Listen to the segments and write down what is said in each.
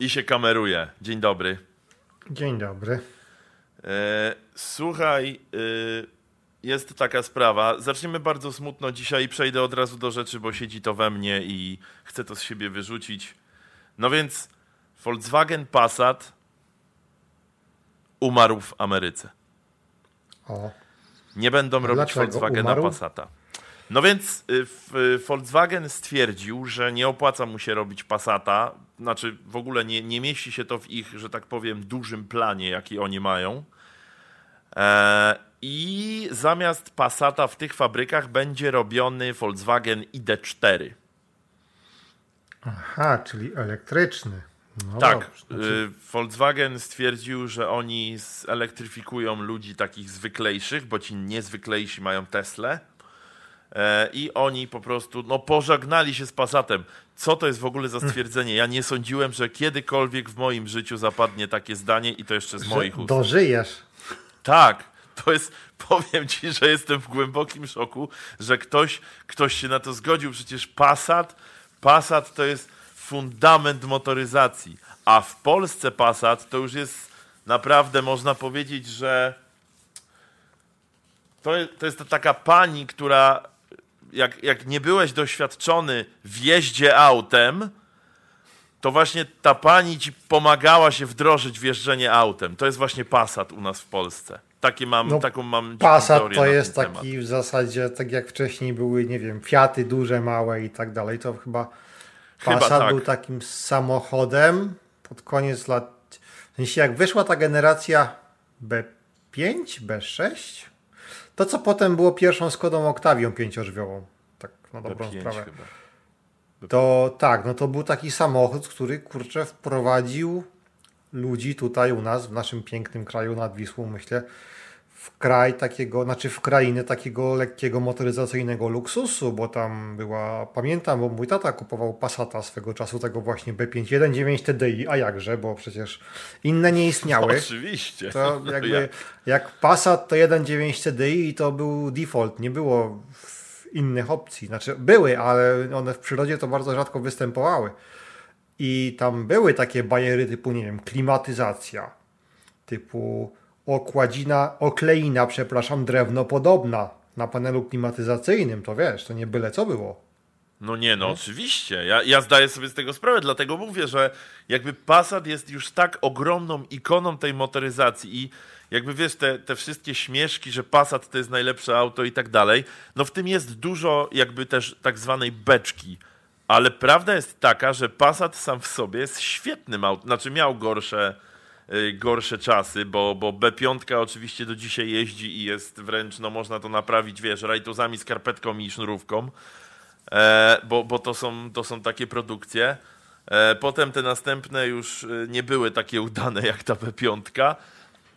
I się kameruje. Dzień dobry. Dzień dobry. E, słuchaj, e, jest taka sprawa. Zaczniemy bardzo smutno dzisiaj i przejdę od razu do rzeczy, bo siedzi to we mnie i chcę to z siebie wyrzucić. No więc Volkswagen Passat umarł w Ameryce. O, Nie będą robić Dlaczego Volkswagena umarł? Passata. No więc y, y, Volkswagen stwierdził, że nie opłaca mu się robić Passata, znaczy w ogóle nie, nie mieści się to w ich, że tak powiem, dużym planie, jaki oni mają. E, I zamiast Passata w tych fabrykach będzie robiony Volkswagen ID4. aha, czyli elektryczny. No tak, dobrze, znaczy, y, Volkswagen stwierdził, że oni zelektryfikują ludzi takich zwyklejszych, bo ci niezwyklejsi mają Tesla. E, I oni po prostu no, pożegnali się z Passatem. Co to jest w ogóle za stwierdzenie? Ja nie sądziłem, że kiedykolwiek w moim życiu zapadnie takie zdanie i to jeszcze z moich ust. dożyjesz. Tak, to jest, powiem ci, że jestem w głębokim szoku, że ktoś, ktoś się na to zgodził. Przecież Passat, Passat to jest fundament motoryzacji, a w Polsce Passat to już jest naprawdę, można powiedzieć, że to, to jest taka pani, która jak, jak nie byłeś doświadczony w jeździe autem, to właśnie ta pani ci pomagała się wdrożyć w jeżdżenie autem. To jest właśnie Passat u nas w Polsce. Takie mam, No, taką mam Passat to jest taki temat. w zasadzie, tak jak wcześniej były, nie wiem, Fiaty duże, małe i tak dalej, to chyba Chyba Passat tak. był takim samochodem pod koniec lat, w sensie jak wyszła ta generacja B5, B6, to co potem było pierwszą Skodą Octavią pięciodrzwiową, tak na dobrą B5 sprawę. chyba. To tak, no to był taki samochód, który kurczę wprowadził ludzi tutaj u nas, w naszym pięknym kraju nad Wisłą, myślę, w kraj takiego, znaczy w krainę takiego lekkiego motoryzacyjnego luksusu, bo tam była, pamiętam, bo mój tata kupował Passata swego czasu, tego właśnie B5 1.9 TDI, a jakże, bo przecież inne nie istniały. Oczywiście. To Ja- jakby, jak Passat to 1.9 TDI i to był default, nie było innych opcji. Znaczy były, ale one w przyrodzie to bardzo rzadko występowały. I tam były takie bajery typu, nie wiem, klimatyzacja, typu okładzina, okleina, przepraszam, drewno podobna na panelu klimatyzacyjnym, to wiesz, to nie byle co było. No nie, no oczywiście. Ja, ja zdaję sobie z tego sprawę, dlatego mówię, że jakby Passat jest już tak ogromną ikoną tej motoryzacji i jakby wiesz, te, te wszystkie śmieszki, że Passat to jest najlepsze auto i tak dalej, no w tym jest dużo jakby też tak zwanej beczki. Ale prawda jest taka, że Passat sam w sobie jest świetnym autem. Znaczy miał gorsze, gorsze czasy, bo, bo B5 oczywiście do dzisiaj jeździ i jest wręcz, no można to naprawić, wiesz, rajtuzami, skarpetką i sznurówką e, bo, bo to, są, to są takie produkcje. E, potem te następne już e, nie były takie udane jak ta B5,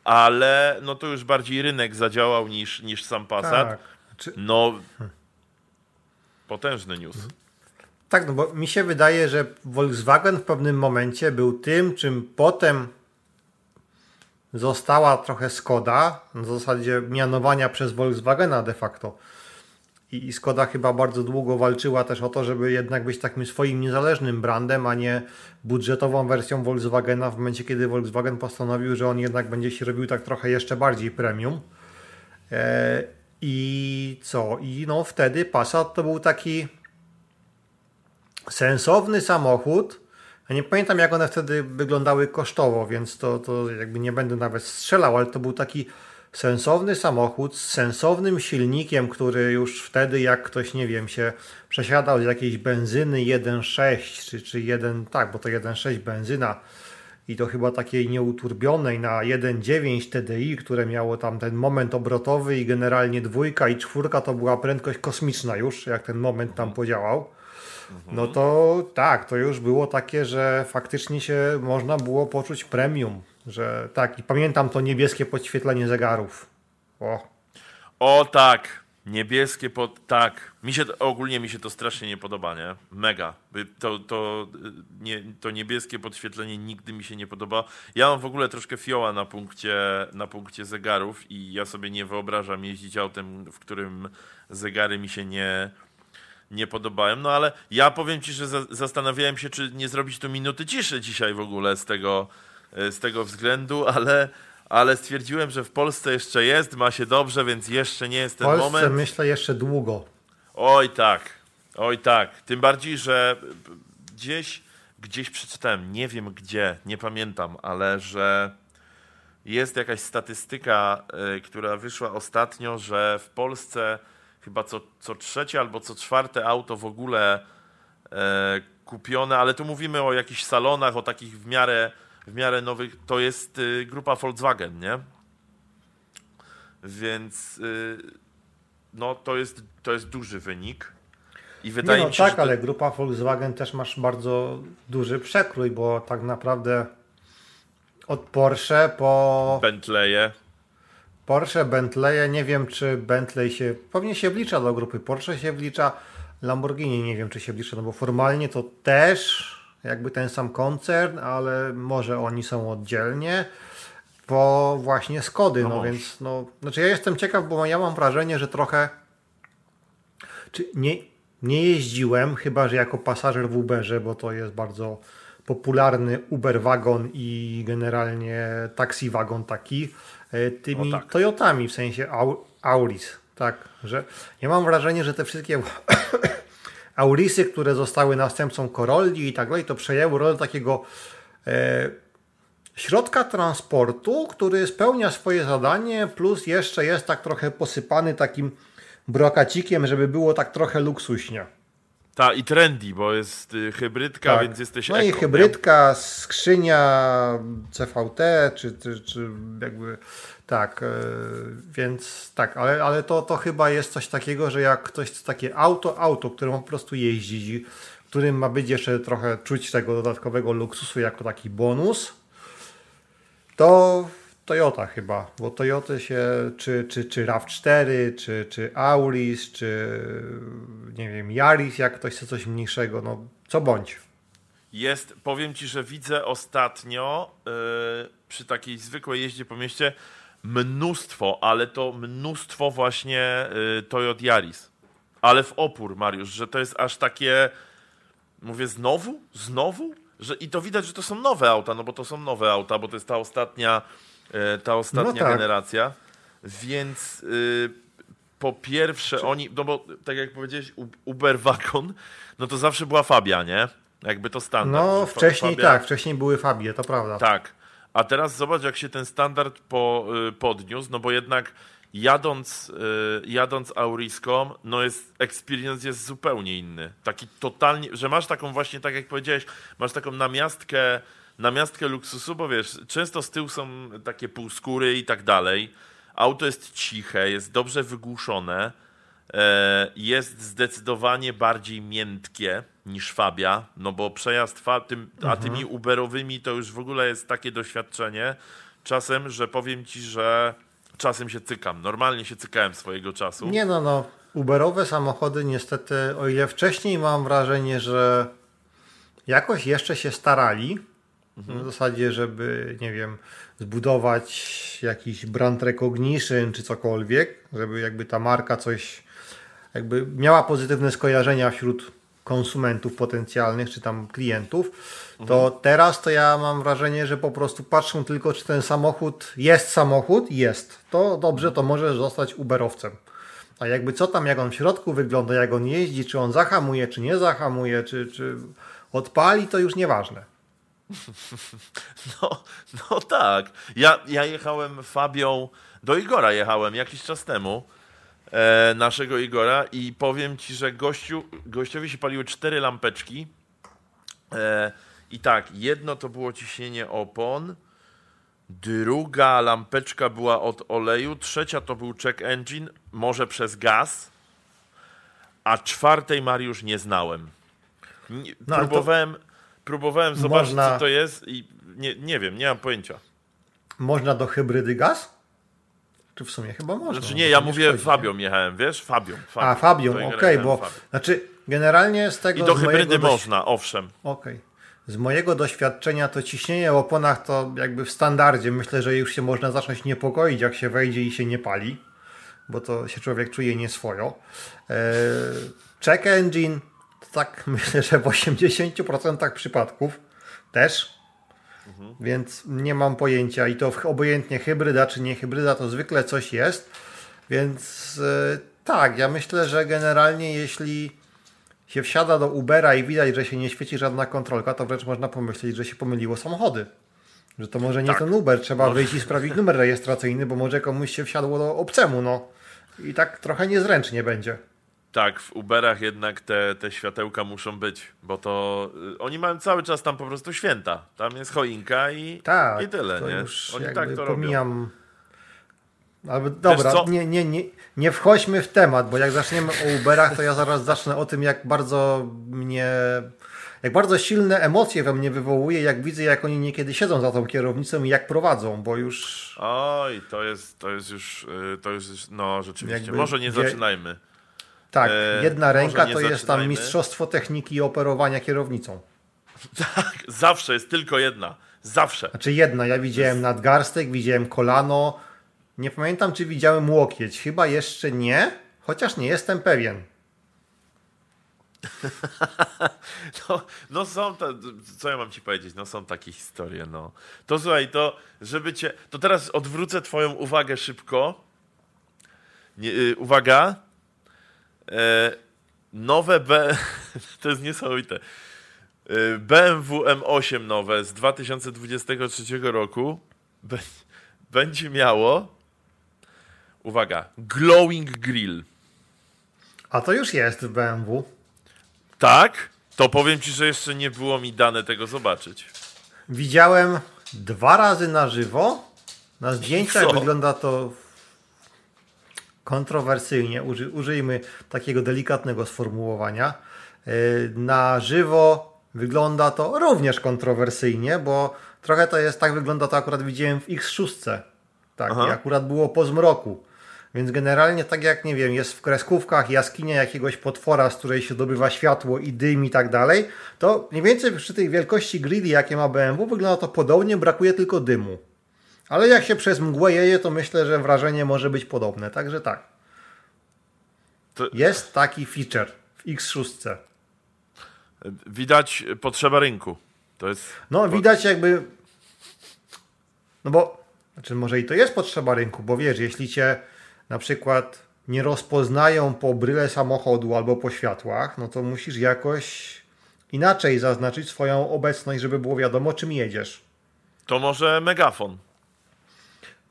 ale no to już bardziej rynek zadziałał niż, niż sam Passat. Tak. Czy, No, potężny news. Tak, no bo mi się wydaje, że Volkswagen w pewnym momencie był tym, czym potem została trochę Skoda, na zasadzie mianowania przez Volkswagena de facto. I, Skoda chyba bardzo długo walczyła też o to, żeby jednak być takim swoim niezależnym brandem, a nie budżetową wersją Volkswagena w momencie, kiedy Volkswagen postanowił, że on jednak będzie się robił tak trochę jeszcze bardziej premium. E, I co? I no wtedy Passat to był taki sensowny samochód. Ja nie pamiętam, jak one wtedy wyglądały kosztowo, więc to, to jakby nie będę nawet strzelał, ale to był taki sensowny samochód z sensownym silnikiem, który już wtedy, jak ktoś, nie wiem, się przesiadał z jakiejś benzyny 1.6 czy, czy 1, tak, bo to 1.6 benzyna i to chyba takiej nieuturbionej na 1.9 TDI, które miało tam ten moment obrotowy i generalnie dwójka i czwórka to była prędkość kosmiczna już, jak ten moment tam podziałał. No to tak, to już było takie, że faktycznie się można było poczuć premium, że tak i pamiętam to niebieskie podświetlenie zegarów. O, O tak, niebieskie pod... Tak, mi się to, ogólnie mi się to strasznie nie podoba, nie? Mega. To, to, y, nie, to niebieskie podświetlenie nigdy mi się nie podoba. Ja mam w ogóle troszkę fioła na punkcie, na punkcie zegarów i ja sobie nie wyobrażam jeździć autem, w którym zegary mi się nie, nie podobałem. No ale ja powiem ci, że za zastanawiałem się, czy nie zrobić tu minuty ciszy dzisiaj w ogóle z tego, z tego względu, ale, ale stwierdziłem, że w Polsce jeszcze jest, ma się dobrze, więc jeszcze nie jest ten Polsce moment. myślę jeszcze długo. Oj tak, oj tak. Tym bardziej, że gdzieś, gdzieś przeczytałem, nie wiem gdzie, nie pamiętam, ale że jest jakaś statystyka, y, która wyszła ostatnio, że w Polsce chyba co, co trzecie albo co czwarte auto w ogóle y, kupione, ale tu mówimy o jakichś salonach, o takich w miarę, w miarę nowych, to jest y, grupa Volkswagen, nie? Więc no to jest, to jest duży wynik. I wydaje nie no, mi się, tak, to... ale grupa Volkswagen też masz bardzo duży przekrój, bo tak naprawdę od Porsche po. Bentleye. Porsche, Bentleye, nie wiem czy Bentley się. Pewnie się wlicza do grupy. Porsche się wlicza. Lamborghini nie wiem czy się wlicza, no bo formalnie to też jakby ten sam koncern, ale może oni są oddzielnie. Po właśnie Skody, no, no więc no. Znaczy ja jestem ciekaw, bo ja mam wrażenie, że trochę. Czy nie, nie jeździłem, chyba że jako pasażer w Uberze, bo to jest bardzo popularny Uber Wagon i generalnie taxi wagon taki tymi tak. Toyotami, w sensie Auris. Tak, że ja mam wrażenie, że te wszystkie Aurisy, które zostały następcą Corolli i tak dalej, to przejęły rolę takiego e, środka transportu, który spełnia swoje zadanie, plus jeszcze jest tak trochę posypany takim brokacikiem, żeby było tak trochę luksuśnie. Ta i trendy, bo jest y, hybrydka, tak. więc jesteś No eko, i hybrydka, nie? skrzynia CVT, czy, czy, czy jakby tak, e, więc tak, ale, ale to, to chyba jest coś takiego, że jak ktoś chce takie auto, auto, które po prostu jeździ, którym ma być jeszcze trochę czuć tego dodatkowego luksusu jako taki bonus, to Toyota chyba, bo Toyoty się, czy, czy, czy RAV4, czy, czy Auris, czy nie wiem, Yaris, jak ktoś chce coś mniejszego, no co bądź. Jest, powiem Ci, że widzę ostatnio yy, przy takiej zwykłej jeździe po mieście mnóstwo, ale to mnóstwo właśnie yy, Toyot Yaris. Ale w opór, Mariusz, że to jest aż takie, mówię znowu, znowu, że i to widać, że to są nowe auta, no bo to są nowe auta, bo to jest ta ostatnia ta ostatnia no tak. generacja. Więc y, po pierwsze Czy... oni, no bo tak jak powiedziałeś, Uber Wagon, no to zawsze była Fabia, nie? Jakby to standard. No wcześniej Fabia... tak, wcześniej były Fabie, to prawda. Tak. A teraz zobacz, jak się ten standard po, y, podniósł, no bo jednak jadąc, y, jadąc Auriską, no jest, experience jest zupełnie inny. Taki totalnie, że masz taką właśnie, tak jak powiedziałeś, masz taką namiastkę na miastkę luksusu, bo wiesz, często z tyłu są takie półskóry i tak dalej. Auto jest ciche, jest dobrze wygłuszone, e, jest zdecydowanie bardziej miętkie niż Fabia, no bo przejazd fa tym, mhm. a tymi Uberowymi to już w ogóle jest takie doświadczenie czasem, że powiem ci, że czasem się cykam. Normalnie się cykałem swojego czasu. Nie no, no. Uberowe samochody niestety, o ile wcześniej mam wrażenie, że jakoś jeszcze się starali, Mhm. W zasadzie, żeby, nie wiem, zbudować jakiś brand recognition czy cokolwiek, żeby jakby ta marka coś jakby miała pozytywne skojarzenia wśród konsumentów potencjalnych czy tam klientów, to mhm. teraz to ja mam wrażenie, że po prostu patrzą tylko, czy ten samochód jest samochód, jest. To dobrze, to może zostać Uberowcem. A jakby co tam, jak on w środku wygląda, jak on jeździ, czy on zahamuje, czy nie zahamuje, czy, czy odpali, to już nieważne. No, no tak. Ja, ja jechałem Fabią, do Igora jechałem jakiś czas temu, e, naszego Igora i powiem ci, że gościu, gościowi się paliły cztery lampeczki e, i tak, jedno to było ciśnienie opon, druga lampeczka była od oleju, trzecia to był check engine, może przez gaz, a czwartej Mariusz nie znałem. No, próbowałem... To Próbowałem zobaczyć, można... co to jest i nie, nie wiem, nie mam pojęcia. Można do hybrydy gaz? Czy w sumie chyba można? Znaczy nie, ja mówię szkodzi, Fabią nie? jechałem, wiesz? Fabią. Fabią. A, Fabią, okej, okay, bo Fabią. znaczy generalnie z tego... I do hybrydy można, owszem. Okej. Okay. Z mojego doświadczenia to ciśnienie w oponach to jakby w standardzie. Myślę, że już się można zacząć niepokoić, jak się wejdzie i się nie pali, bo to się człowiek czuje nieswojo. Eee, check engine, tak myślę, że w 80% przypadków też. Mhm. Więc nie mam pojęcia i to obojętnie hybryda czy nie hybryda, to zwykle coś jest. Więc yy, tak, ja myślę, że generalnie jeśli się wsiada do Ubera i widać, że się nie świeci żadna kontrolka, to wręcz można pomyśleć, że się pomyliło samochody. Że to może nie tak. ten Uber, trzeba no. wyjść i sprawdzić numer rejestracyjny, bo może komuś się wsiadło do obcemu, no. I tak trochę niezręcznie będzie. Tak, w Uberach jednak te, te światełka muszą być, bo to y, oni mają cały czas tam po prostu święta. Tam jest choinka i, tak, i tyle, nie? Oni tak to pomijam. robią. Ale dobra, nie, nie, nie, nie wchodźmy w temat, bo jak zaczniemy o Uberach, to ja zaraz zacznę o tym, jak bardzo mnie jak bardzo silne emocje we mnie wywołuje, jak widzę, jak oni niekiedy siedzą za tą kierownicą i jak prowadzą, bo już... Oj, to jest, to jest już, y, to jest, no rzeczywiście, Jakby może nie zaczynajmy. Tak, e, jedna ręka to jest tam mistrzostwo techniki operowania kierownicą. Tak, zawsze jest tylko jedna. Zawsze. Znaczy jedna, ja widziałem jest... nadgarstek, widziałem kolano, nie pamiętam czy widziałem łokieć, chyba jeszcze nie, chociaż nie jestem pewien. no, no są, to, co ja mam ci powiedzieć, no są takie historie, no. To słuchaj, to żeby cię, to teraz odwrócę twoją uwagę szybko. Nie, y, uwaga. E, nowe B, to jest niesamowite. E, BMW M8 nowe z 2023 roku będzie miało, uwaga, glowing grill. A to już jest w BMW. Tak? To powiem ci, że jeszcze nie było mi dane tego zobaczyć. Widziałem dwa razy na żywo. Na zdjęciach wygląda to kontrowersyjnie. Uży, użyjmy takiego delikatnego sformułowania. E, na żywo wygląda to również kontrowersyjnie, bo trochę to jest tak, wygląda to akurat widziałem w X6. Tak, i akurat było po zmroku. Więc generalnie tak jak, nie wiem, jest w kreskówkach jaskinia jakiegoś potwora, z której się dobywa światło i dym i tak dalej, to mniej więcej przy tej wielkości grilli, jakie ma BMW, wygląda to podobnie, brakuje tylko dymu. Ale jak się przez mgłę jeje, to myślę, że wrażenie może być podobne. Także tak. To... Jest taki feature w X6. Widać potrzeba rynku. To jest... No, widać jakby... No bo, znaczy może i to jest potrzeba rynku, bo wiesz, jeśli cię na przykład nie rozpoznają po bryle samochodu albo po światłach, no to musisz jakoś inaczej zaznaczyć swoją obecność, żeby było wiadomo, czym jedziesz. To może megafon.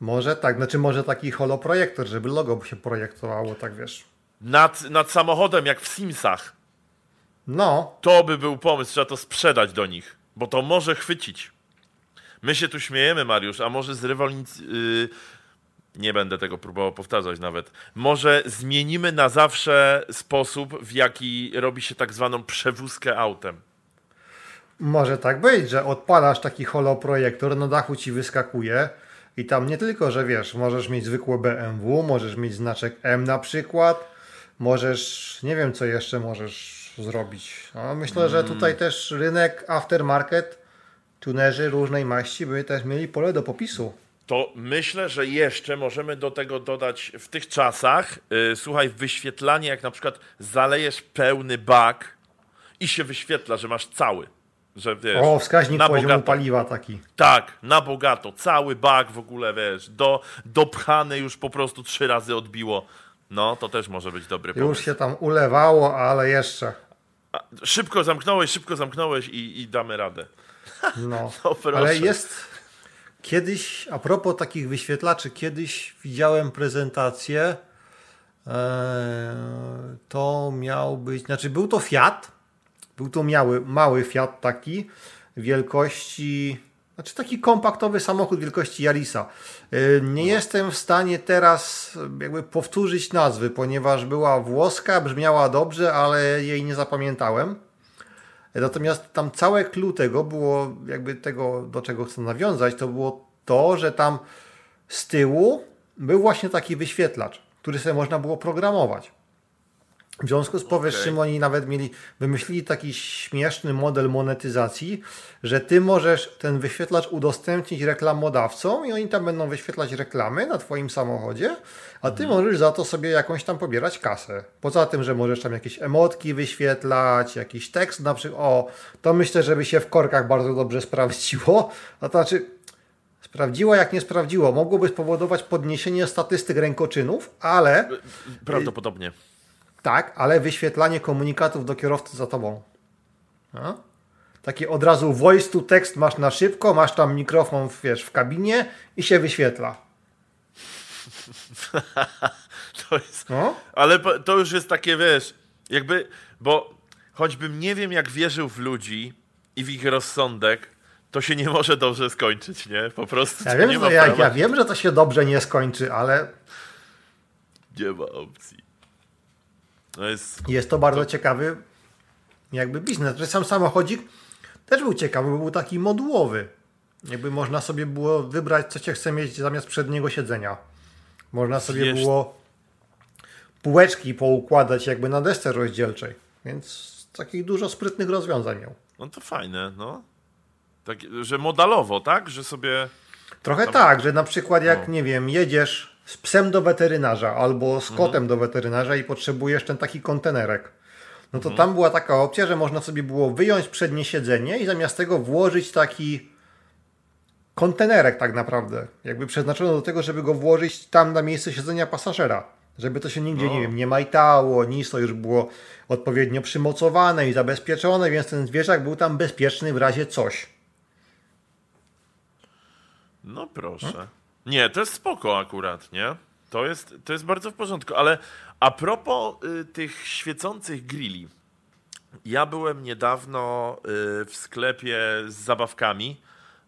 Może tak, znaczy może taki holoprojektor, żeby logo się projektowało, tak wiesz. Nad, nad samochodem, jak w Simsach. No. To by był pomysł, trzeba to sprzedać do nich, bo to może chwycić. My się tu śmiejemy, Mariusz, a może z rewolnic... Yy, nie będę tego próbował powtarzać nawet. Może zmienimy na zawsze sposób, w jaki robi się tak zwaną przewózkę autem. Może tak być, że odpalasz taki holoprojektor, na dachu ci wyskakuje i tam nie tylko, że wiesz, możesz mieć zwykłe BMW, możesz mieć znaczek M na przykład, możesz, nie wiem co jeszcze możesz zrobić. No, myślę, że mm. tutaj też rynek aftermarket, tunerzy różnej maści by też mieli pole do popisu to myślę, że jeszcze możemy do tego dodać w tych czasach, yy, słuchaj, wyświetlanie, jak na przykład zalejesz pełny bak i się wyświetla, że masz cały. Że, wiesz, o, wskaźnik na poziomu bogato. paliwa taki. Tak, na bogato. Cały bak w ogóle, wiesz, do, dopchany już po prostu trzy razy odbiło. No, to też może być dobry pomysł. Już się tam ulewało, ale jeszcze. A, szybko zamknąłeś, szybko zamknąłeś i, i damy radę. No, no ale jest Kiedyś, a propos takich wyświetlaczy, kiedyś widziałem prezentację. E, to miał być, znaczy był to Fiat. Był to mały, mały Fiat taki wielkości, znaczy taki kompaktowy samochód wielkości Yarisa. E, nie jestem w stanie teraz jakby powtórzyć nazwy, ponieważ była włoska, brzmiała dobrze, ale jej nie zapamiętałem. Natomiast tam całe clue tego było, jakby tego, do czego chcę nawiązać, to było to, że tam z tyłu był właśnie taki wyświetlacz, który sobie można było programować. W związku z powyższym Okej. oni nawet mieli, wymyślili taki śmieszny model monetyzacji, że ty możesz ten wyświetlacz udostępnić reklamodawcom i oni tam będą wyświetlać reklamy na twoim samochodzie, a ty możesz za to sobie jakąś tam pobierać kasę. Poza tym, że możesz tam jakieś emotki wyświetlać, jakiś tekst na przykład, o, to myślę, żeby się w korkach bardzo dobrze sprawdziło, a to znaczy sprawdziło jak nie sprawdziło, mogłoby spowodować podniesienie statystyk rękoczynów, ale Prawdopodobnie. Tak, ale wyświetlanie komunikatów do kierowcy za tobą. No. Takie od razu voice to text masz na szybko, masz tam mikrofon wiesz, w kabinie i się wyświetla. To jest... No. Ale to już jest takie, wiesz, jakby, bo choćbym nie wiem, jak wierzył w ludzi i w ich rozsądek, to się nie może dobrze skończyć, nie? Po prostu Ja wiem, nie że, ja, ja wiem, że to się dobrze nie skończy, ale nie ma opcji. To jest... jest to bardzo ciekawy jakby biznes. Sam samochodzik też był ciekawy, był taki modułowy. Jakby można sobie było wybrać, co się chce mieć zamiast przedniego siedzenia. Można sobie Wiesz- było półeczki poukładać jakby na desce rozdzielczej. Więc takich dużo sprytnych rozwiązań miał. No to fajne, no. Tak, że modalowo, tak? Że sobie... Trochę tak, że na przykład jak, nie wiem, jedziesz z psem do weterynarza albo z kotem do weterynarza i potrzebujesz ten taki kontenerek. No to tam była taka opcja, że można sobie było wyjąć przednie siedzenie i zamiast tego włożyć taki kontenerek tak naprawdę. Jakby przeznaczony do tego, żeby go włożyć tam na miejsce siedzenia pasażera. Żeby to się nigdzie, No. nie wiem, nie majtało, nic to już było odpowiednio przymocowane i zabezpieczone, więc ten zwierzak był tam bezpieczny w razie coś. No proszę. Nie, to jest spoko akurat, nie? To jest, to jest bardzo w porządku, ale a propos y, tych świecących grilli. Ja byłem niedawno y, w sklepie z zabawkami,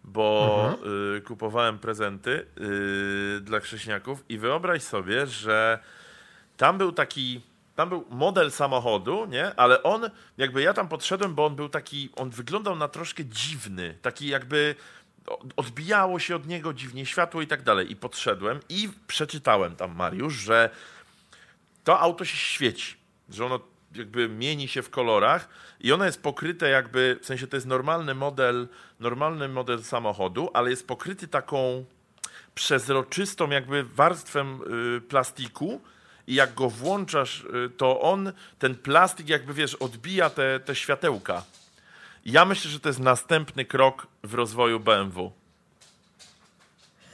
bo y, kupowałem prezenty y, dla chrześniaków i wyobraź sobie, że tam był taki, tam był model samochodu, nie? Ale on, jakby ja tam podszedłem, bo on był taki, on wyglądał na troszkę dziwny, taki jakby odbijało się od niego dziwnie światło i tak dalej. I podszedłem i przeczytałem tam, Mariusz, że to auto się świeci, że ono jakby mieni się w kolorach i ono jest pokryte jakby, w sensie to jest normalny model, normalny model samochodu, ale jest pokryty taką przezroczystą jakby warstwą y, plastiku i jak go włączasz, y, to on, ten plastik jakby, wiesz, odbija te, te światełka. Ja myślę, że to jest następny krok w rozwoju BMW.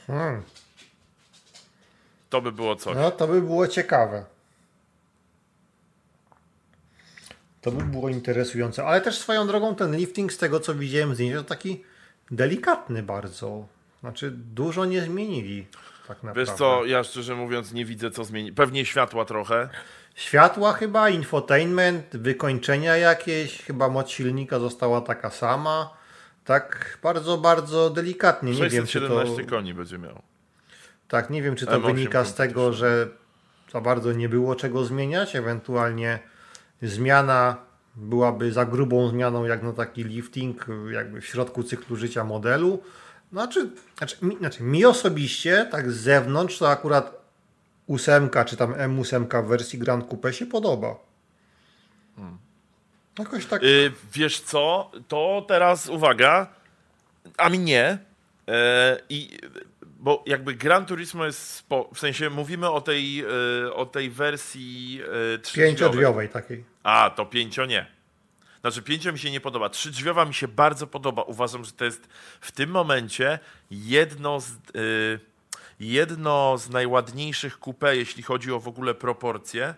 Hmm. To by było coś. No to by było ciekawe. To by było interesujące, ale też swoją drogą ten lifting z tego co widziałem zdjęcia to taki delikatny bardzo. Znaczy dużo nie zmienili tak naprawdę. Wiesz co, ja szczerze mówiąc nie widzę co zmieni. Pewnie światła trochę. Światła chyba, infotainment, wykończenia jakieś, chyba moc silnika została taka sama. Tak bardzo, bardzo delikatnie. Nie wiem, czy to, 617 koni będzie miał. tak, nie wiem, czy to M8 wynika z tego, że za bardzo nie było czego zmieniać, ewentualnie zmiana byłaby za grubą zmianą jak na taki lifting, jakby w środku cyklu życia modelu. Znaczy, znaczy, mi, znaczy mi osobiście, tak z zewnątrz, to akurat ósemka, czy tam M8 w wersji Grand Coupe się podoba. Jakoś tak. Y, wiesz co, to teraz uwaga, a mi nie. E, I bo jakby Gran Turismo jest spo, w sensie mówimy o tej, e, o tej wersji trzydrzwiowej. Pięciodrzwiowej takiej. A, to pięcio nie. Znaczy pięcio mi się nie podoba. Trzydrzwiowa mi się bardzo podoba. Uważam, że to jest w tym momencie jedno z, y, jedno z najładniejszych coupe, jeśli chodzi o w ogóle proporcje,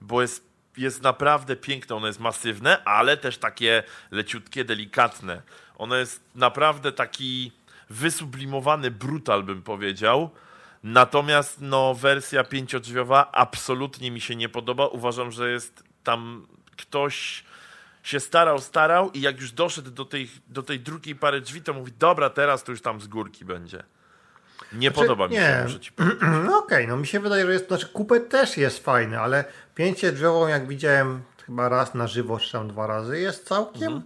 bo jest, jest naprawdę piękne. Ono jest masywne, ale też takie leciutkie, delikatne. Ono jest naprawdę taki wysublimowany brutal, bym powiedział. Natomiast no, wersja pięciodrzwiowa absolutnie mi się nie podoba. Uważam, że jest tam ktoś się starał, starał i jak już doszedł do tej, do tej drugiej pary drzwi, to mówi, dobra, teraz to już tam z górki będzie. Nie podoba mi się, muszę ci. No okej, no mi się wydaje, że jest, znaczy kupę też jest fajny, ale pięciodrzwiową jak widziałem chyba raz na żywo, czy tam dwa razy, jest całkiem Mhm.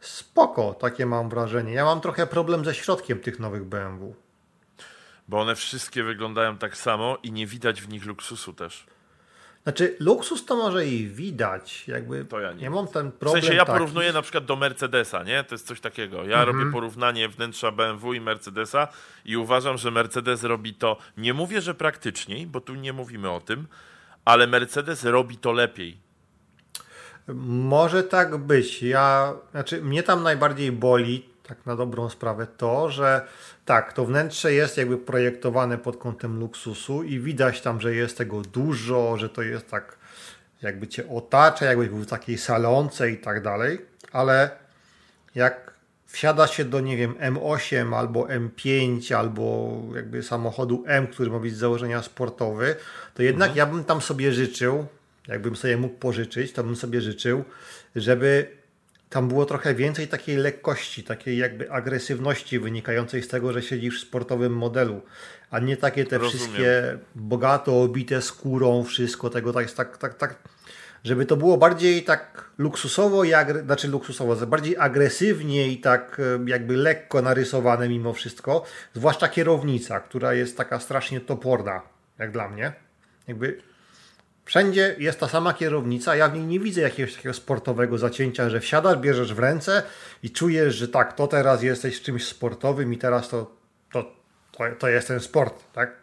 spoko, takie mam wrażenie. Ja mam trochę problem ze środkiem tych nowych BMW. Bo one wszystkie wyglądają tak samo i nie widać w nich luksusu też. Znaczy, luksus to może i widać, jakby To ja nie. nie mam ten W problem sensie ja taki, porównuję na przykład do Mercedesa, nie? To jest coś takiego. Ja robię porównanie wnętrza BMW i Mercedesa i uważam, że Mercedes robi to, nie mówię, że praktyczniej, bo tu nie mówimy o tym, ale Mercedes robi to lepiej. Może tak być. Ja, znaczy, mnie tam najbardziej boli, tak na dobrą sprawę, to, że tak, to wnętrze jest jakby projektowane pod kątem luksusu i widać tam, że jest tego dużo, że to jest tak, jakby cię otacza, jakbyś był w takiej salonce i tak dalej, ale jak wsiada się do, nie wiem, M8 albo M5 albo jakby samochodu M, który ma być z założenia sportowy, to jednak ja bym tam sobie życzył, jakbym sobie mógł pożyczyć, to bym sobie życzył, żeby tam było trochę więcej takiej lekkości, takiej jakby agresywności wynikającej z tego, że siedzisz w sportowym modelu, a nie takie te Rozumiem. wszystkie bogato obite skórą, wszystko tego tak, tak, tak, tak żeby to było bardziej tak luksusowo, i agre- znaczy luksusowo, bardziej agresywnie i tak e, jakby lekko narysowane mimo wszystko, zwłaszcza kierownica, która jest taka strasznie toporna, jak dla mnie. Jakby wszędzie jest ta sama kierownica, ja w niej nie widzę jakiegoś takiego sportowego zacięcia, że wsiadasz, bierzesz w ręce i czujesz, że tak, to teraz jesteś czymś sportowym i teraz to, to, to, to jest ten sport, tak?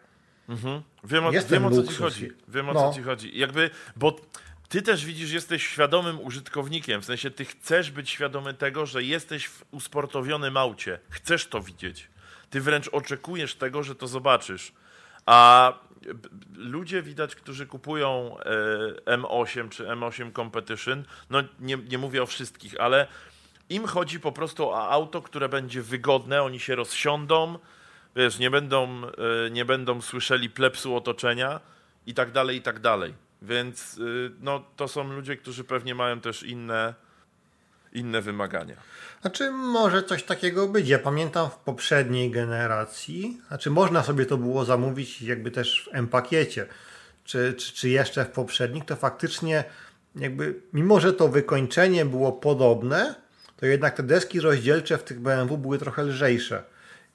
Wiem, o, wiem o co ci chodzi. Wiem o No. co ci chodzi. Jakby, bo ty też widzisz, jesteś świadomym użytkownikiem. W sensie ty chcesz być świadomy tego, że jesteś w usportowionym aucie. Chcesz to widzieć. Ty wręcz oczekujesz tego, że to zobaczysz. A ludzie widać, którzy kupują e, M8 czy M8 Competition, no nie, nie mówię o wszystkich, ale im chodzi po prostu o auto, które będzie wygodne, oni się rozsiądą, wiesz, nie będą, e, nie będą słyszeli plepsu otoczenia i tak dalej, i tak dalej. Więc y, no, to są ludzie, którzy pewnie mają też inne, inne wymagania. Znaczy, może coś takiego być. Ja pamiętam w poprzedniej generacji, znaczy można sobie to było zamówić jakby też w M-pakiecie, czy, czy, czy jeszcze w poprzednich, to faktycznie jakby, mimo że to wykończenie było podobne, to jednak te deski rozdzielcze w tych BMW były trochę lżejsze.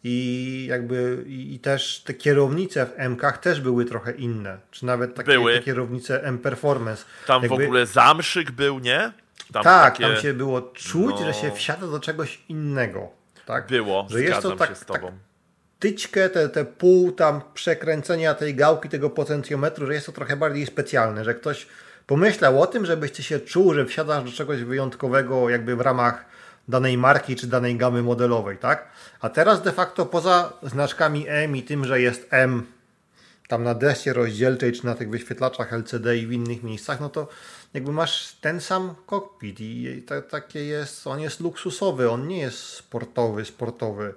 I jakby i, też te kierownice w M-kach też były trochę inne. Czy nawet takie Były. te kierownice M-Performance. Tam w Jakby- ogóle zamszyk był, nie? Tam tak, takie tam się było czuć, no. że się wsiada do czegoś innego. Tak? było, że jest to tak, się z tak tobą. tyczkę, te, te pół tam przekręcenia tej gałki, tego potencjometru, że jest to trochę bardziej specjalne, że ktoś pomyślał o tym, żebyś ty się czuł, że wsiadasz do czegoś wyjątkowego jakby w ramach danej marki czy danej gamy modelowej, tak? A teraz de facto poza znaczkami M i tym, że jest M tam na desce rozdzielczej, czy na tych wyświetlaczach LCD i w innych miejscach, no to jakby masz ten sam kokpit i ta, takie jest, on jest luksusowy, on nie jest sportowy, sportowy.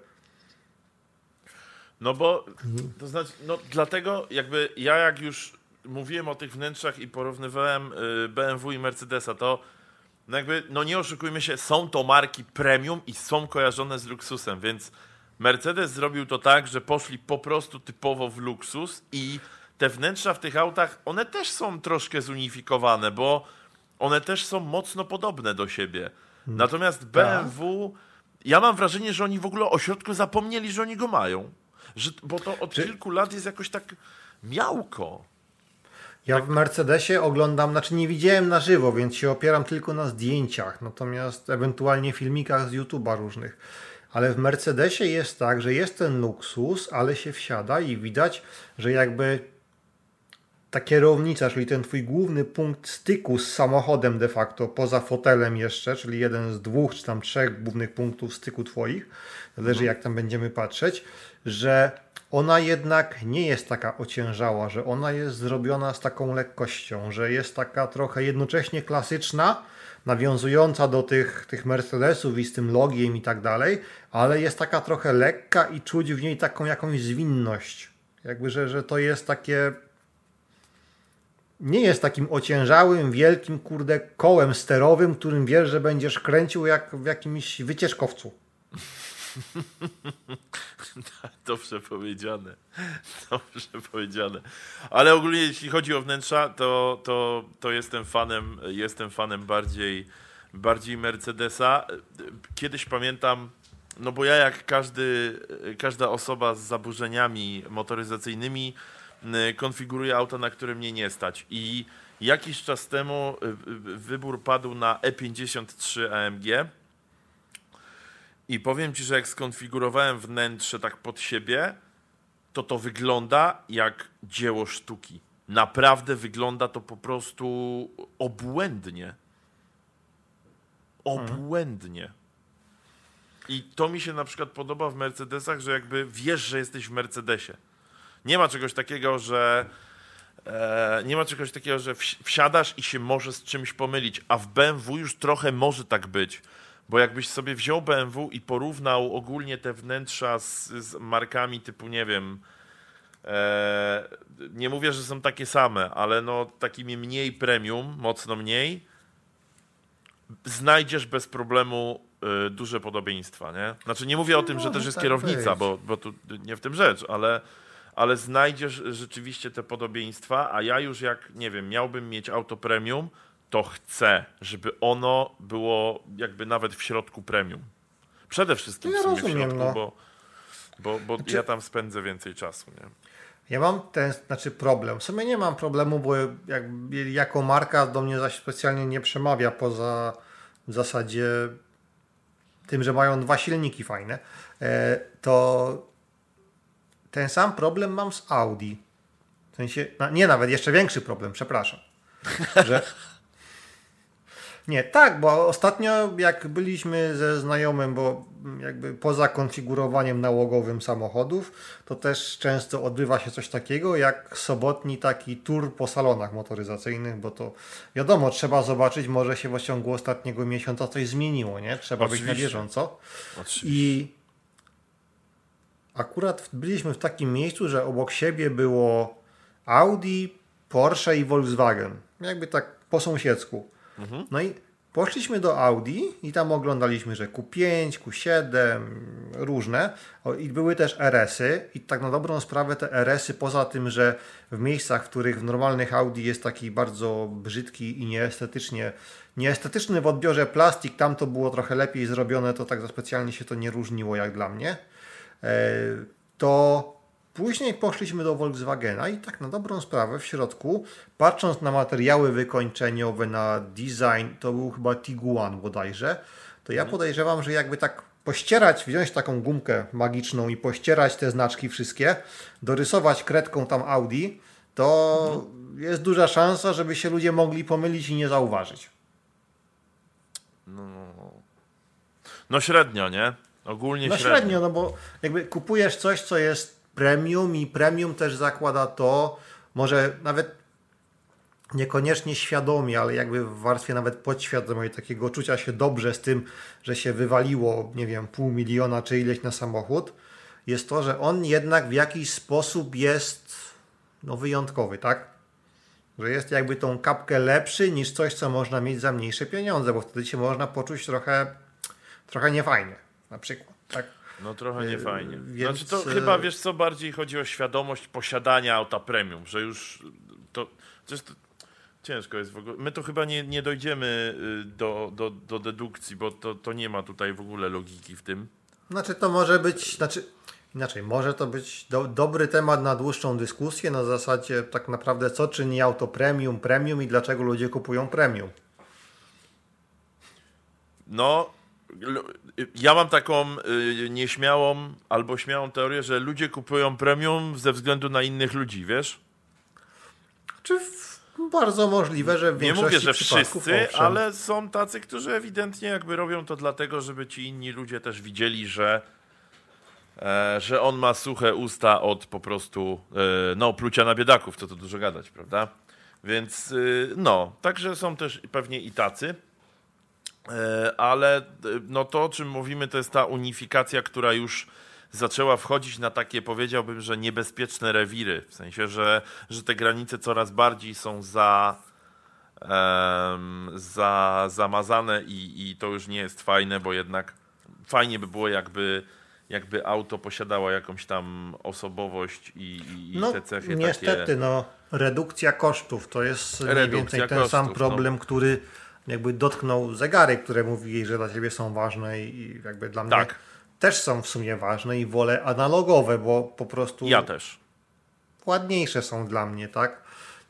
No bo, Mhm. to znaczy, no dlatego jakby ja jak już mówiłem o tych wnętrzach i porównywałem y, BMW i Mercedesa, to no jakby, no nie oszukujmy się, są to marki premium i są kojarzone z luksusem, więc Mercedes zrobił to tak, że poszli po prostu typowo w luksus i te wnętrza w tych autach, one też są troszkę zunifikowane, bo one też są mocno podobne do siebie. Natomiast BMW, ja mam wrażenie, że oni w ogóle o środku zapomnieli, że oni go mają. Że, bo to od Czy- kilku lat jest jakoś tak miałko. Ja w Mercedesie oglądam, znaczy nie widziałem na żywo, więc się opieram tylko na zdjęciach, natomiast ewentualnie filmikach z YouTube'a różnych. Ale w Mercedesie jest tak, że jest ten luksus, ale się wsiada i widać, że jakby ta kierownica, czyli ten twój główny punkt styku z samochodem de facto, poza fotelem jeszcze, czyli jeden z dwóch czy tam trzech głównych punktów styku twoich, zależy jak tam będziemy patrzeć, że ona jednak nie jest taka ociężała, że ona jest zrobiona z taką lekkością, że jest taka trochę jednocześnie klasyczna, nawiązująca do tych, tych Mercedesów i z tym logiem i tak dalej, ale jest taka trochę lekka i czuć w niej taką jakąś zwinność. Jakby, że, że to jest takie nie jest takim ociężałym, wielkim, kurde, kołem sterowym, którym wiesz, że będziesz kręcił jak w jakimś wycieczkowcu. Dobrze powiedziane. Dobrze powiedziane. Ale ogólnie jeśli chodzi o wnętrza, to, to, to jestem fanem, jestem fanem bardziej, bardziej Mercedesa. Kiedyś pamiętam, no bo ja jak każdy, każda osoba z zaburzeniami motoryzacyjnymi konfiguruję auto, na które mnie nie stać. I Jakiś czas temu y, y, wybór padł na E53 AMG. I powiem ci, że jak skonfigurowałem wnętrze tak pod siebie, to to wygląda jak dzieło sztuki. Naprawdę wygląda to po prostu obłędnie. Obłędnie. I to mi się na przykład podoba w Mercedesach, że jakby wiesz, że jesteś w Mercedesie. Nie ma czegoś takiego, że e, nie ma czegoś takiego, że wsi- wsiadasz i się może z czymś pomylić, a w BMW już trochę może tak być. Bo jakbyś sobie wziął BMW i porównał ogólnie te wnętrza z, z markami typu, nie wiem, e, nie mówię, że są takie same, ale no takimi mniej premium, mocno mniej, znajdziesz bez problemu y, duże podobieństwa, nie? Znaczy nie mówię o tym, że też jest tak kierownica, być. bo, bo tu nie w tym rzecz, ale, ale znajdziesz rzeczywiście te podobieństwa, a ja już jak, nie wiem, miałbym mieć auto premium, to chcę, żeby ono było jakby nawet w środku premium. Przede wszystkim No ja w sumie rozumiem, w środku, no. bo, bo, bo Znaczy- ja tam spędzę więcej czasu, nie? Ja mam ten, znaczy problem. W sumie nie mam problemu, bo jak, jako marka do mnie zaś specjalnie nie przemawia poza w zasadzie tym, że mają dwa silniki fajne. E, to ten sam problem mam z Audi. W sensie, no, nie nawet jeszcze większy problem, przepraszam. Że nie, tak, bo ostatnio jak byliśmy ze znajomym, bo jakby poza konfigurowaniem nałogowym samochodów, to też często odbywa się coś takiego jak sobotni taki tour po salonach motoryzacyjnych, bo to wiadomo, trzeba zobaczyć, może się w ciągu ostatniego miesiąca coś zmieniło, nie? Trzeba być na Oczywiście. bieżąco. Oczywiście. I akurat byliśmy w takim miejscu, że obok siebie było Audi, Porsche i Volkswagen. Jakby tak po sąsiedzku. No i poszliśmy do Audi i tam oglądaliśmy, że Q5, Q7, różne. I były też RS-y. I tak na dobrą sprawę te RS-y, poza tym, że w miejscach, w których w normalnych Audi jest taki bardzo brzydki i nieestetycznie, nieestetyczny w odbiorze plastik, tam to było trochę lepiej zrobione, to tak za specjalnie się to nie różniło jak dla mnie. E, To później poszliśmy do Volkswagena i tak na dobrą sprawę w środku, patrząc na materiały wykończeniowe, na design, to był chyba Tiguan bodajże, to ja podejrzewam, że jakby tak pościerać, wziąć taką gumkę magiczną i pościerać te znaczki wszystkie, dorysować kredką tam Audi, to jest duża szansa, żeby się ludzie mogli pomylić i nie zauważyć. No średnio, nie? Ogólnie No średnio. średnio, no bo jakby kupujesz coś, co jest premium i premium też zakłada to, może nawet niekoniecznie świadomie, ale jakby w warstwie nawet podświadomej takiego czucia się dobrze z tym, że się wywaliło, nie wiem, pół miliona czy ileś na samochód, jest to, że on jednak w jakiś sposób jest no, wyjątkowy, tak? Że jest jakby tą kapkę lepszy niż coś, co można mieć za mniejsze pieniądze, bo wtedy się można poczuć trochę, trochę niefajnie, na przykład, tak? No trochę nie fajnie. więc, Znaczy to e, chyba, wiesz co, bardziej chodzi o świadomość posiadania auta premium, że już to... Przecież to ciężko jest w ogóle. My to chyba nie, nie dojdziemy y, do, do, do dedukcji, bo to, to nie ma tutaj w ogóle logiki w tym. Znaczy to może być, znaczy inaczej, może to być do, dobry temat na dłuższą dyskusję na zasadzie tak naprawdę co czyni auto premium, premium i dlaczego ludzie kupują premium. No, ja mam taką y, nieśmiałą albo śmiałą teorię, że ludzie kupują premium ze względu na innych ludzi, wiesz? Czy w, bardzo możliwe, że w Nie mówię, że wszyscy, owszem. ale są tacy, którzy ewidentnie jakby robią to dlatego, żeby ci inni ludzie też widzieli, że, e, że on ma suche usta od po prostu e, no, plucia na biedaków, co to dużo gadać, prawda? Więc y, no, także są też pewnie i tacy. E, ale e, no to, o czym mówimy, to jest ta unifikacja, która już zaczęła wchodzić na takie, powiedziałbym, że niebezpieczne rewiry. W sensie, że, że te granice coraz bardziej są za, em, za zamazane i, i to już nie jest fajne, bo jednak fajnie by było, jakby, jakby auto posiadało jakąś tam osobowość i, i, No te cechy niestety, takie. no redukcja kosztów to jest mniej Redukcja więcej ten kosztów, sam no. problem, który jakby dotknął zegary, które mówili, że dla ciebie są ważne i jakby dla mnie Tak. też są w sumie ważne i wolę analogowe, bo po prostu Ja też. ładniejsze są dla mnie, tak?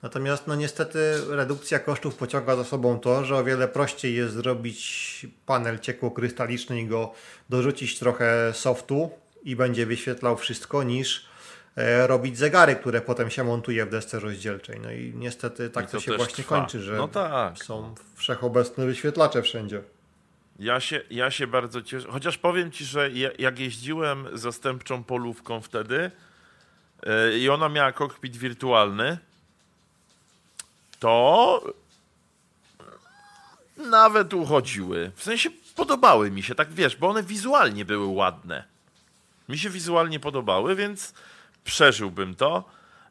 Natomiast no niestety redukcja kosztów pociąga za sobą to, że o wiele prościej jest zrobić panel ciekłokrystaliczny i go dorzucić trochę softu i będzie wyświetlał wszystko niż robić zegary, które potem się montuje w desce rozdzielczej. No i niestety tak I to, to się właśnie trwa. kończy, że No tak. są wszechobecne wyświetlacze wszędzie. Ja się, ja się bardzo cieszę. Chociaż powiem ci, że ja, jak jeździłem zastępczą polówką wtedy yy, i ona miała kokpit wirtualny, to nawet uchodziły. W sensie podobały mi się, tak wiesz, bo one wizualnie były ładne. Mi się wizualnie podobały, więc przeżyłbym to.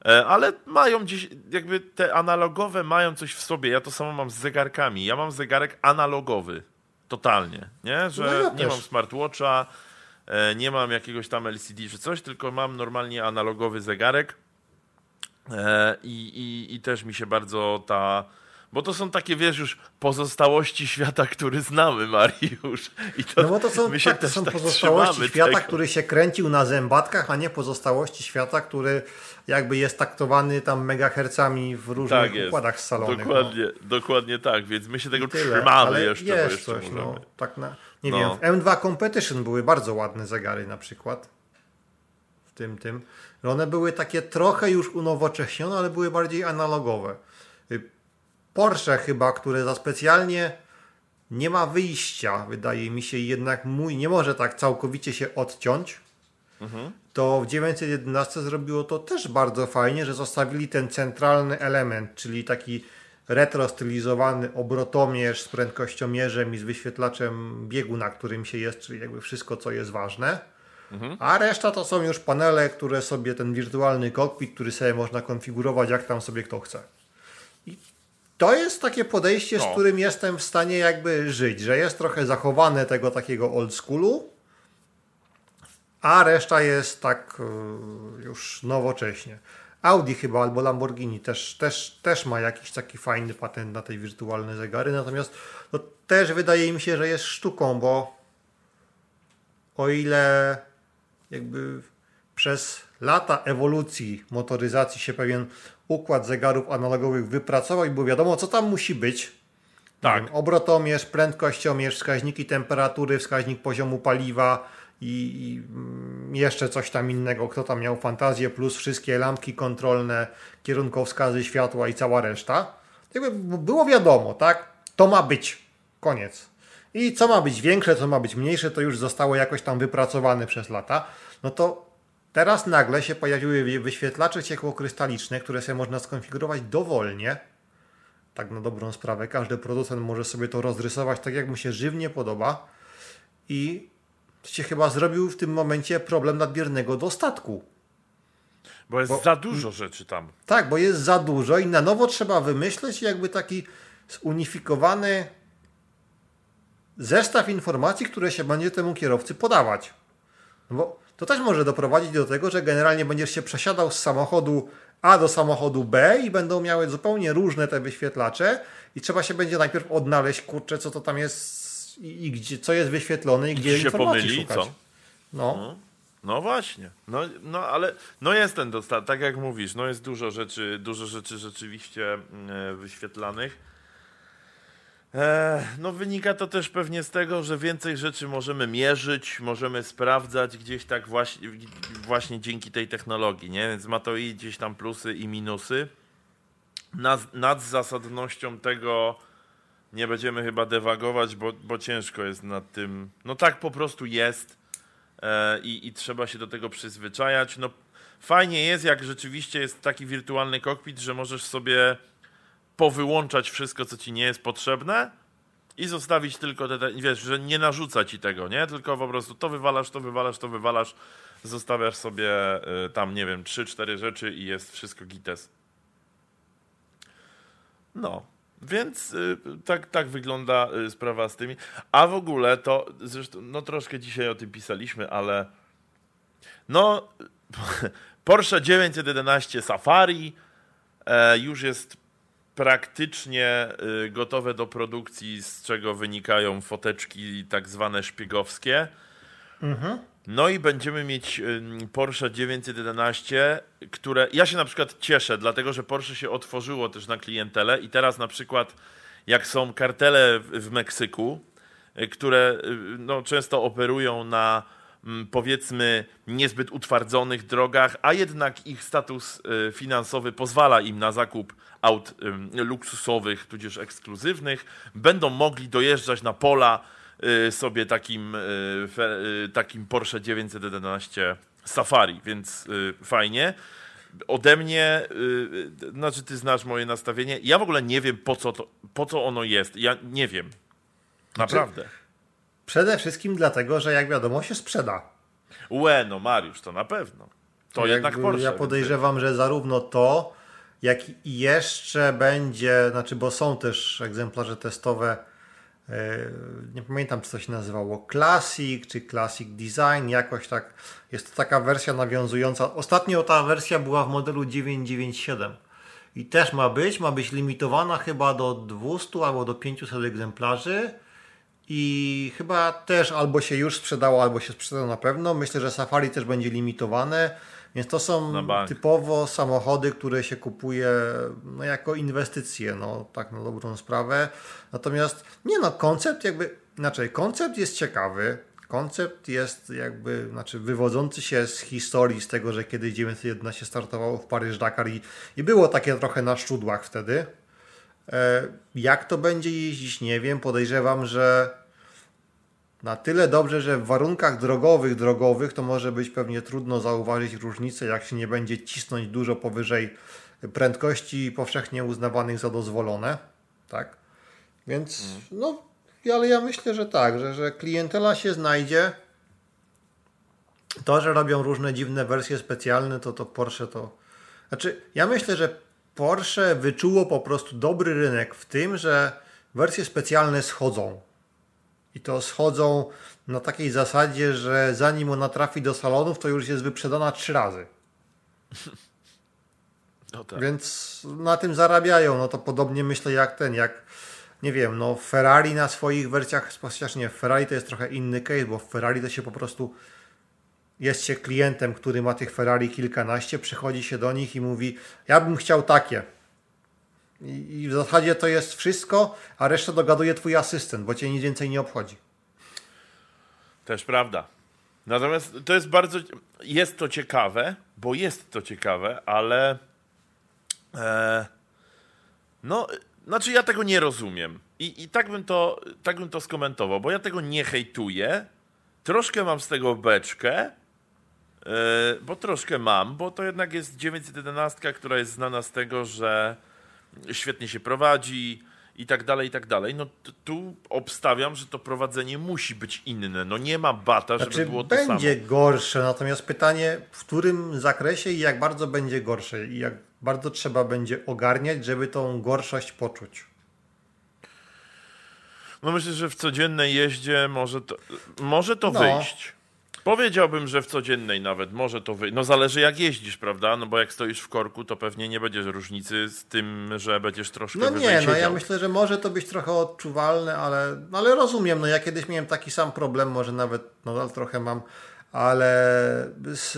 E, Ale mają gdzieś, jakby te analogowe mają coś w sobie. Ja to samo mam z zegarkami. Ja mam zegarek analogowy. Totalnie, nie? Że No ja nie mam smartwatcha, e, nie mam jakiegoś tam LCD czy coś, tylko mam normalnie analogowy zegarek. E, I, i, I też mi się bardzo ta. Bo to są takie, wiesz, już pozostałości świata, który znamy, Mariusz. I to, No bo to są, my się tak, to są tak pozostałości świata, tego. który się kręcił na zębatkach, a nie pozostałości świata, który jakby jest taktowany tam megahercami w różnych Tak jest. układach salonych. no. Dokładnie, dokładnie tak, więc my się tego Tyle, trzymamy jeszcze, jest jeszcze coś, możemy. no, tak na, nie No. wiem, w M2 Competition były bardzo ładne zegary na przykład. W tym, tym. One były takie trochę już unowocześnione, ale były bardziej analogowe. Porsche chyba, które za specjalnie nie ma wyjścia, wydaje mi się, jednak mój nie może tak całkowicie się odciąć. To w 911 zrobiło to też bardzo fajnie, że zostawili ten centralny element, czyli taki retro stylizowany obrotomierz z prędkościomierzem i z wyświetlaczem biegu, na którym się jest, czyli jakby wszystko, co jest ważne. A reszta to są już panele, które sobie ten wirtualny kokpit, który sobie można konfigurować, jak tam sobie kto chce. To jest takie podejście, No. z którym jestem w stanie jakby żyć, że jest trochę zachowane tego takiego old schoolu, a reszta jest tak y, już nowocześnie. Audi chyba albo Lamborghini też, też, też ma jakiś taki fajny patent na te wirtualne zegary, natomiast to też wydaje mi się, że jest sztuką, bo o ile jakby przez lata ewolucji motoryzacji się pewien układ zegarów analogowych wypracował i było wiadomo, co tam musi być. Tak. Obrotomierz, prędkościomierz, wskaźniki temperatury, wskaźnik poziomu paliwa i, i mm, jeszcze coś tam innego. Kto tam miał fantazję, plus wszystkie lampki kontrolne, kierunkowskazy światła i cała reszta. Jakby było wiadomo, tak? To ma być. Koniec. I co ma być większe, co ma być mniejsze, to już zostało jakoś tam wypracowane przez lata. No to teraz nagle się pojawiły wy- wyświetlacze ciekłokrystaliczne, które sobie można skonfigurować dowolnie tak na dobrą sprawę. Każdy producent może sobie to rozrysować tak, jak mu się żywnie podoba. I się chyba zrobił w tym momencie problem nadmiernego dostatku. Bo jest Bo- za dużo rzeczy tam. Tak, bo jest za dużo i na nowo trzeba wymyśleć jakby taki zunifikowany zestaw informacji, które się będzie temu kierowcy podawać. No bo to też może doprowadzić do tego, że generalnie będziesz się przesiadał z samochodu A do samochodu B i będą miały zupełnie różne te wyświetlacze i trzeba się będzie najpierw odnaleźć, kurczę, co to tam jest i, i gdzie, co jest wyświetlone i gdzie Gdzie się pomyli, szukać. co? No. No właśnie. No, no ale no jest ten dostatek, tak jak mówisz, no jest dużo rzeczy, dużo rzeczy rzeczywiście e, wyświetlanych. No wynika to też pewnie z tego, że więcej rzeczy możemy mierzyć, możemy sprawdzać gdzieś tak właśnie, właśnie dzięki tej technologii, nie? Więc ma to i gdzieś tam plusy i minusy. Nad, nad zasadnością tego nie będziemy chyba dewagować, bo, bo ciężko jest nad tym. No tak po prostu jest e, i, i trzeba się do tego przyzwyczajać. No fajnie jest, jak rzeczywiście jest taki wirtualny kokpit, że możesz sobie powyłączać wszystko, co ci nie jest potrzebne i zostawić tylko te, te wiesz, że nie narzuca ci tego, nie? Tylko po prostu to wywalasz, to wywalasz, to wywalasz, zostawiasz sobie y, tam, nie wiem, 3-4 rzeczy i jest wszystko gites. No, więc y, tak, tak wygląda y, sprawa z tymi. A w ogóle to, zresztą, no troszkę dzisiaj o tym pisaliśmy, ale no, Porsche 911 Safari e, już jest praktycznie y, gotowe do produkcji, z czego wynikają foteczki tak zwane szpiegowskie. Mhm. No i będziemy mieć Porsche 911, które ja się na przykład cieszę, dlatego że Porsche się otworzyło też na klientelę i teraz na przykład jak są kartele w Meksyku, y, które y, no, często operują na powiedzmy niezbyt utwardzonych drogach, a jednak ich status y, finansowy pozwala im na zakup aut luksusowych, tudzież ekskluzywnych, będą mogli dojeżdżać na pola sobie takim, takim Porsche 911 Safari, więc fajnie. Ode mnie, znaczy ty znasz moje nastawienie, ja w ogóle nie wiem po co, to, po co ono jest, ja nie wiem, naprawdę. Znaczy, przede wszystkim dlatego, że jak wiadomo się sprzeda. Łe, no Mariusz, to na pewno. To jednak Porsche. Ja podejrzewam, że zarówno to, jak i jeszcze będzie, znaczy bo są też egzemplarze testowe E, nie pamiętam, czy to się nazywało Classic, czy Classic Design, jakoś tak. Jest to taka wersja nawiązująca. Ostatnio ta wersja była w modelu 997 i też ma być, ma być limitowana chyba do 200 albo do 500 egzemplarzy i chyba też albo się już sprzedało, albo się sprzeda na pewno. Myślę, że Safari też będzie limitowane. Więc to są typowo samochody, które się kupuje no, jako inwestycje, no tak na dobrą sprawę. Natomiast nie no, koncept jakby, inaczej, koncept jest ciekawy, koncept jest jakby, znaczy wywodzący się z historii, z tego, że kiedyś 911 startowało w Paryż-Dakar i, i było takie trochę na szczudłach wtedy. E, jak to będzie jeździć, nie wiem. Podejrzewam, że na tyle dobrze, że w warunkach drogowych, drogowych to może być pewnie trudno zauważyć różnicę, jak się nie będzie cisnąć dużo powyżej prędkości powszechnie uznawanych za dozwolone. Tak? Więc no, ale ja myślę, że tak, że, że klientela się znajdzie. To, że robią różne dziwne wersje specjalne, to to Porsche to. Znaczy, ja myślę, że Porsche wyczuło po prostu dobry rynek w tym, że wersje specjalne schodzą i to schodzą na takiej zasadzie, że zanim ona trafi do salonów, to już jest wyprzedana trzy razy. No tak. Więc na tym zarabiają. No to podobnie myślę jak ten, jak nie wiem, no Ferrari na swoich wersjach, chociaż nie, Ferrari to jest trochę inny case, bo w Ferrari to się po prostu jest się klientem, który ma tych Ferrari kilkanaście, przychodzi się do nich i mówi, ja bym chciał takie. I, w zasadzie to jest wszystko, a resztę dogaduje twój asystent, bo cię nic więcej nie obchodzi. Też prawda. Natomiast to jest bardzo. Jest to ciekawe, bo jest to ciekawe, ale. E, no, znaczy ja tego nie rozumiem. I, i tak, bym to, tak bym to skomentował, bo ja tego nie hejtuję. Troszkę mam z tego beczkę, e, bo troszkę mam, bo to jednak jest 911, która jest znana z tego, że świetnie się prowadzi i tak dalej, i tak dalej. No tu obstawiam, że to prowadzenie musi być inne. No nie ma bata, żeby znaczy, było to będzie samo. Będzie gorsze, natomiast pytanie, w którym zakresie i jak bardzo będzie gorsze i jak bardzo trzeba będzie ogarniać, żeby tą gorszość poczuć. No myślę, że w codziennej jeździe może to, może to no. wyjść. Powiedziałbym, że w codziennej nawet może to wyjść. No zależy jak jeździsz, prawda? No bo jak stoisz w korku, to pewnie nie będziesz różnicy z tym, że będziesz troszkę No nie, no ja myślę, że może to być trochę odczuwalne, ale, ale rozumiem. No ja kiedyś miałem taki sam problem, może nawet nadal trochę mam, ale z,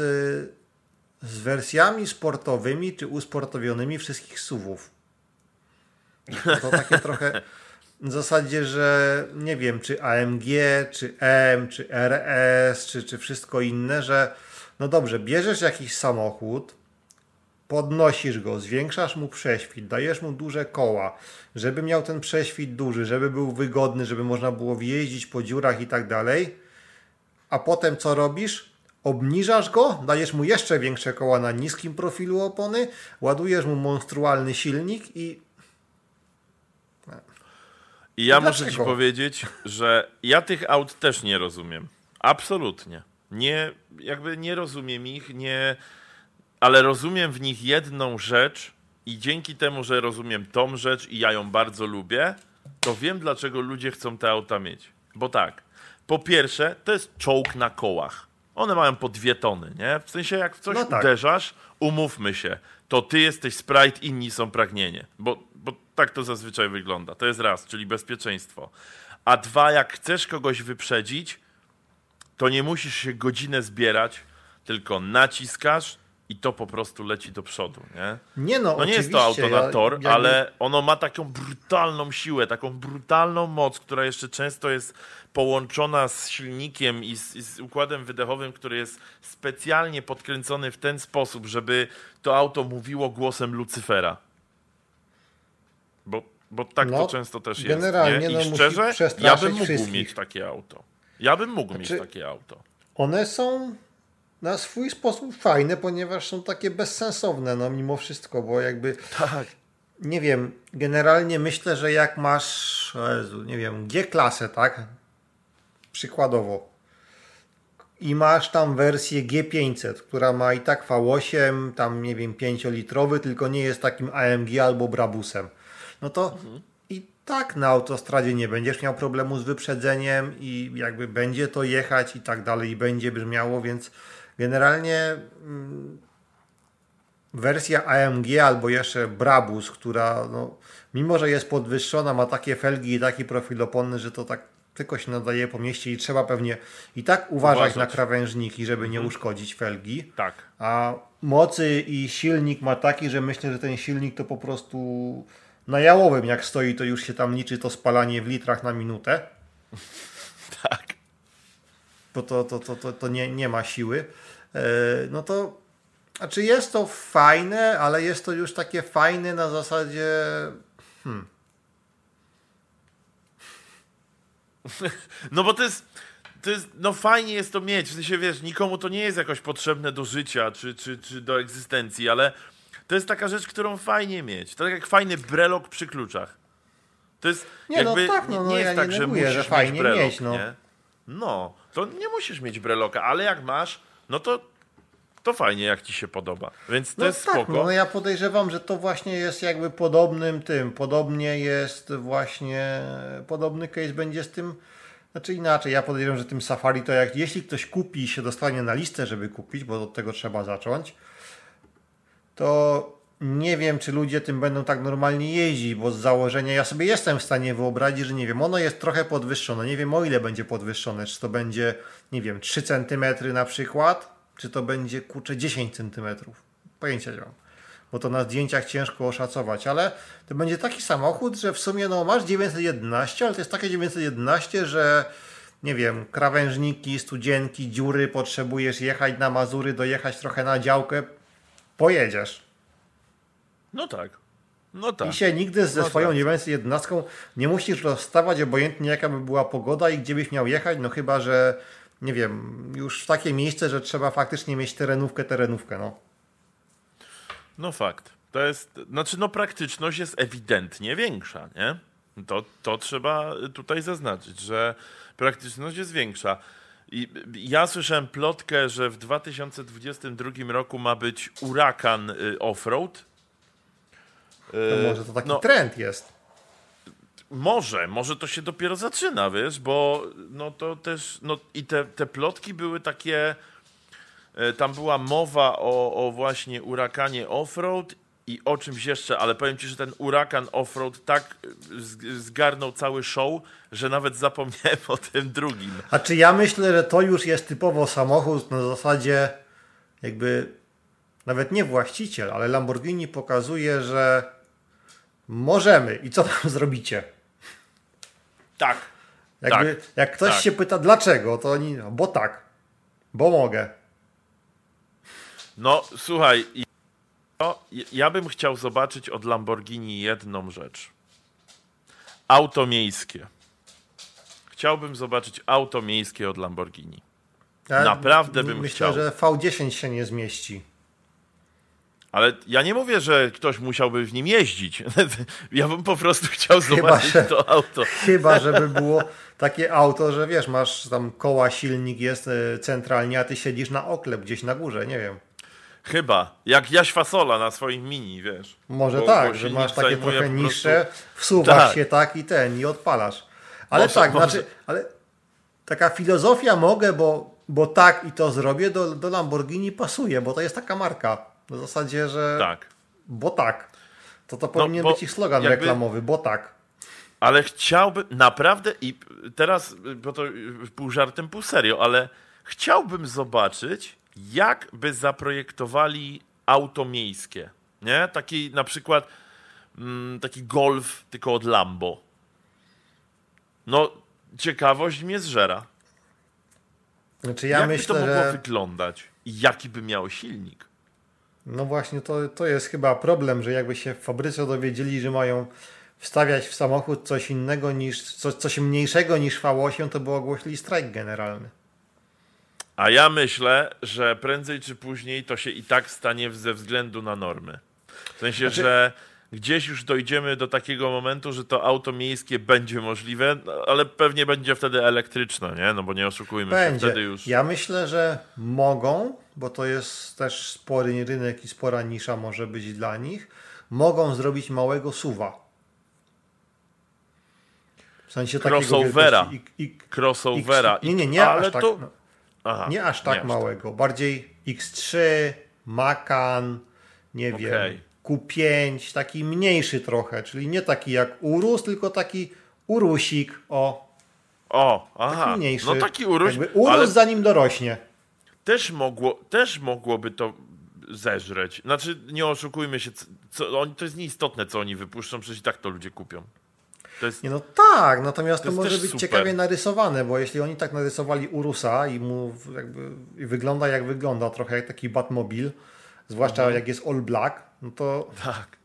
z wersjami sportowymi czy usportowionymi wszystkich suwów. To takie trochę w zasadzie, że nie wiem, czy AMG, czy M, czy RS, czy, czy wszystko inne, że no dobrze, bierzesz jakiś samochód, podnosisz go, zwiększasz mu prześwit, dajesz mu duże koła, żeby miał ten prześwit duży, żeby był wygodny, żeby można było wjeździć po dziurach i tak dalej. A potem co robisz? Obniżasz go, dajesz mu jeszcze większe koła na niskim profilu opony, ładujesz mu monstrualny silnik i i ja muszę ci powiedzieć, że ja tych aut też nie rozumiem. Absolutnie. Nie, jakby nie rozumiem ich, nie, ale rozumiem w nich jedną rzecz i dzięki temu, że rozumiem tą rzecz i ja ją bardzo lubię, to wiem dlaczego ludzie chcą te auta mieć. Bo tak, po pierwsze, to jest czołg na kołach. One mają po dwie tony, nie? W sensie jak w coś no tak. uderzasz, umówmy się, to ty jesteś sprite, inni są pragnienie. Bo, bo tak to zazwyczaj wygląda. To jest raz, czyli bezpieczeństwo. A dwa, jak chcesz kogoś wyprzedzić, to nie musisz się godzinę zbierać, tylko naciskasz i to po prostu leci do przodu, nie? Nie no, No nie jest to auto na ja- tor, jakby- ale ono ma taką brutalną siłę, taką brutalną moc, która jeszcze często jest połączona z silnikiem i z, i z układem wydechowym, który jest specjalnie podkręcony w ten sposób, żeby to auto mówiło głosem Lucyfera. Bo, bo tak No, to często też jest. generalnie, nie? I no, szczerze, ja bym mógł wszystkich. mieć takie auto. Ja bym mógł Znaczy- mieć takie auto. One są na swój sposób fajne, ponieważ są takie bezsensowne, no mimo wszystko, bo jakby, Tak. nie wiem, generalnie myślę, że jak masz, Jezu, nie wiem, G-klasę, tak? Przykładowo. I masz tam wersję G500, która ma i tak V8, tam nie wiem, 5-litrowy, tylko nie jest takim AMG albo Brabusem. No to i tak na autostradzie nie będziesz miał problemu z wyprzedzeniem i jakby będzie to jechać i tak dalej i będzie brzmiało, więc generalnie mm, wersja AMG albo jeszcze Brabus, która no, mimo, że jest podwyższona, ma takie felgi i taki profil opony, że to tak tylko się nadaje po mieście i trzeba pewnie i tak uważać, Uważać. na krawężniki, żeby nie uszkodzić felgi. Tak. A mocy i silnik ma taki, że myślę, że ten silnik to po prostu na jałowym jak stoi, to już się tam liczy to spalanie w litrach na minutę, Tak. bo to, to, to, to, to nie, nie ma siły. E, No to znaczy jest to fajne, ale jest to już takie fajne na zasadzie No bo to jest, to jest, no fajnie jest to mieć, w sensie wiesz, nikomu to nie jest jakoś potrzebne do życia czy, czy, czy do egzystencji, ale to jest taka rzecz, którą fajnie mieć. To tak jak fajny brelok przy kluczach. To jest Nie, no jakby, tak, no, nie, no, nie jest ja nie tak, że neguję, musisz że mieć fajnie brelok, mieć, no. nie? No, to nie musisz mieć breloka, ale jak masz, no to, to fajnie, jak ci się podoba. Więc to No jest tak, spoko. no ja podejrzewam, że to właśnie jest jakby podobnym tym, podobnie jest właśnie, podobny case będzie z tym, znaczy inaczej, ja podejrzewam, że tym Safari to jak, jeśli ktoś kupi i się dostanie na listę, żeby kupić, bo od tego trzeba zacząć, to nie wiem, czy ludzie tym będą tak normalnie jeździć, bo z założenia ja sobie jestem w stanie wyobrazić, że nie wiem, ono jest trochę podwyższone, nie wiem o ile będzie podwyższone, czy to będzie, nie wiem, 3 cm na przykład, czy to będzie, kurczę, 10 cm. Pojęcia nie mam, bo to na zdjęciach ciężko oszacować, ale to będzie taki samochód, że w sumie no masz 911, ale to jest takie 911, że nie wiem, krawężniki, studzienki, dziury, potrzebujesz jechać na Mazury, dojechać trochę na działkę, pojedziesz. No tak. No tak. I się nigdy ze No swoją tak. 911 nie musisz rozstawać, obojętnie jaka by była pogoda i gdzie byś miał jechać, no chyba, że nie wiem, już w takie miejsce, że trzeba faktycznie mieć terenówkę, terenówkę, no. No fakt. To jest, znaczy no praktyczność jest ewidentnie większa, nie? To, to trzeba tutaj zaznaczyć, że praktyczność jest większa. I ja słyszałem plotkę, że w 2022 roku ma być urakan y, offroad. To Y, może to taki no, trend jest. Może, może to się dopiero zaczyna, wiesz, bo no to też, no i te, te plotki były takie, e, tam była mowa o, o właśnie urakanie offroad i o czymś jeszcze, ale powiem ci, że ten urakan offroad tak z- zgarnął cały show, że nawet zapomniałem o tym drugim. A czy ja myślę, że to już jest typowo samochód na zasadzie jakby nawet nie właściciel, ale Lamborghini pokazuje, że możemy i co tam zrobicie. Tak. Jakby, Tak, jak ktoś tak. się pyta dlaczego, to oni, no, bo tak, bo mogę. No słuchaj, no, ja bym chciał zobaczyć od Lamborghini jedną rzecz. Auto miejskie. Chciałbym zobaczyć auto miejskie od Lamborghini. Ja Naprawdę bym myślę, chciał. że V10 się nie zmieści. Ale ja nie mówię, że ktoś musiałby w nim jeździć. Ja bym po prostu chciał Chyba, zobaczyć że- to auto. Chyba, żeby było takie auto, że wiesz, masz tam koła, silnik jest e, centralnie, a ty siedzisz na oklep gdzieś na górze, nie wiem. Chyba. Jak Jaś Fasola na swoim mini, wiesz. Może Bo- tak, bo że masz takie trochę po prostu- niższe, wsuwasz Tak. się tak i ten, i odpalasz. Ale Może- tak, może- znaczy, ale taka filozofia mogę, bo, bo tak i to zrobię, do, do Lamborghini pasuje, bo to jest taka marka. W zasadzie, że Tak. bo tak. To to powinien bo być ich slogan jakby- reklamowy, bo tak. Ale chciałbym naprawdę i teraz, bo to pół żartem, pół serio, ale chciałbym zobaczyć, jak by zaprojektowali auto miejskie. Nie? Taki na przykład mm, taki golf tylko od Lambo. No, ciekawość mnie zżera. Znaczy ja jak myślę, by to mogło że... wyglądać? Jaki by miał silnik? No właśnie, to, to jest chyba problem, że jakby się w fabryce dowiedzieli, że mają wstawiać w samochód coś innego niż, coś, coś mniejszego niż V8, to by ogłosili strajk generalny. A ja myślę, że prędzej czy później to się i tak stanie ze względu na normy. W sensie, Znaczy- że gdzieś już dojdziemy do takiego momentu, że to auto miejskie będzie możliwe, no, ale pewnie będzie wtedy elektryczne, nie? No bo nie oszukujmy się, Będzie. wtedy już... Ja myślę, że mogą, bo to jest też spory rynek i spora nisza może być dla nich. Mogą zrobić małego suwa. W sensie Crossovera. I, i, Crossovera. Nie, nie, nie ale tak. to... No, Aha, nie aż tak małego. Bardziej X3, Macan, nie wiem, Okej. Q5, taki mniejszy trochę, czyli nie taki jak Urus, tylko taki Urusik, o, O, aha. taki mniejszy. No taki uróż, Jakby Urus ale zanim dorośnie. też, mogło, też mogłoby to zeżreć. Znaczy, nie oszukujmy się, co, co, oni, to jest nieistotne, co oni wypuszczą, przecież i tak to ludzie kupią. Jest, Nie no tak, natomiast To to, może być super. ciekawie narysowane, bo jeśli oni tak narysowali Urusa i mu jakby i wygląda jak wygląda, trochę jak taki Batmobil, zwłaszcza Mhm. jak jest all black, no to Tak.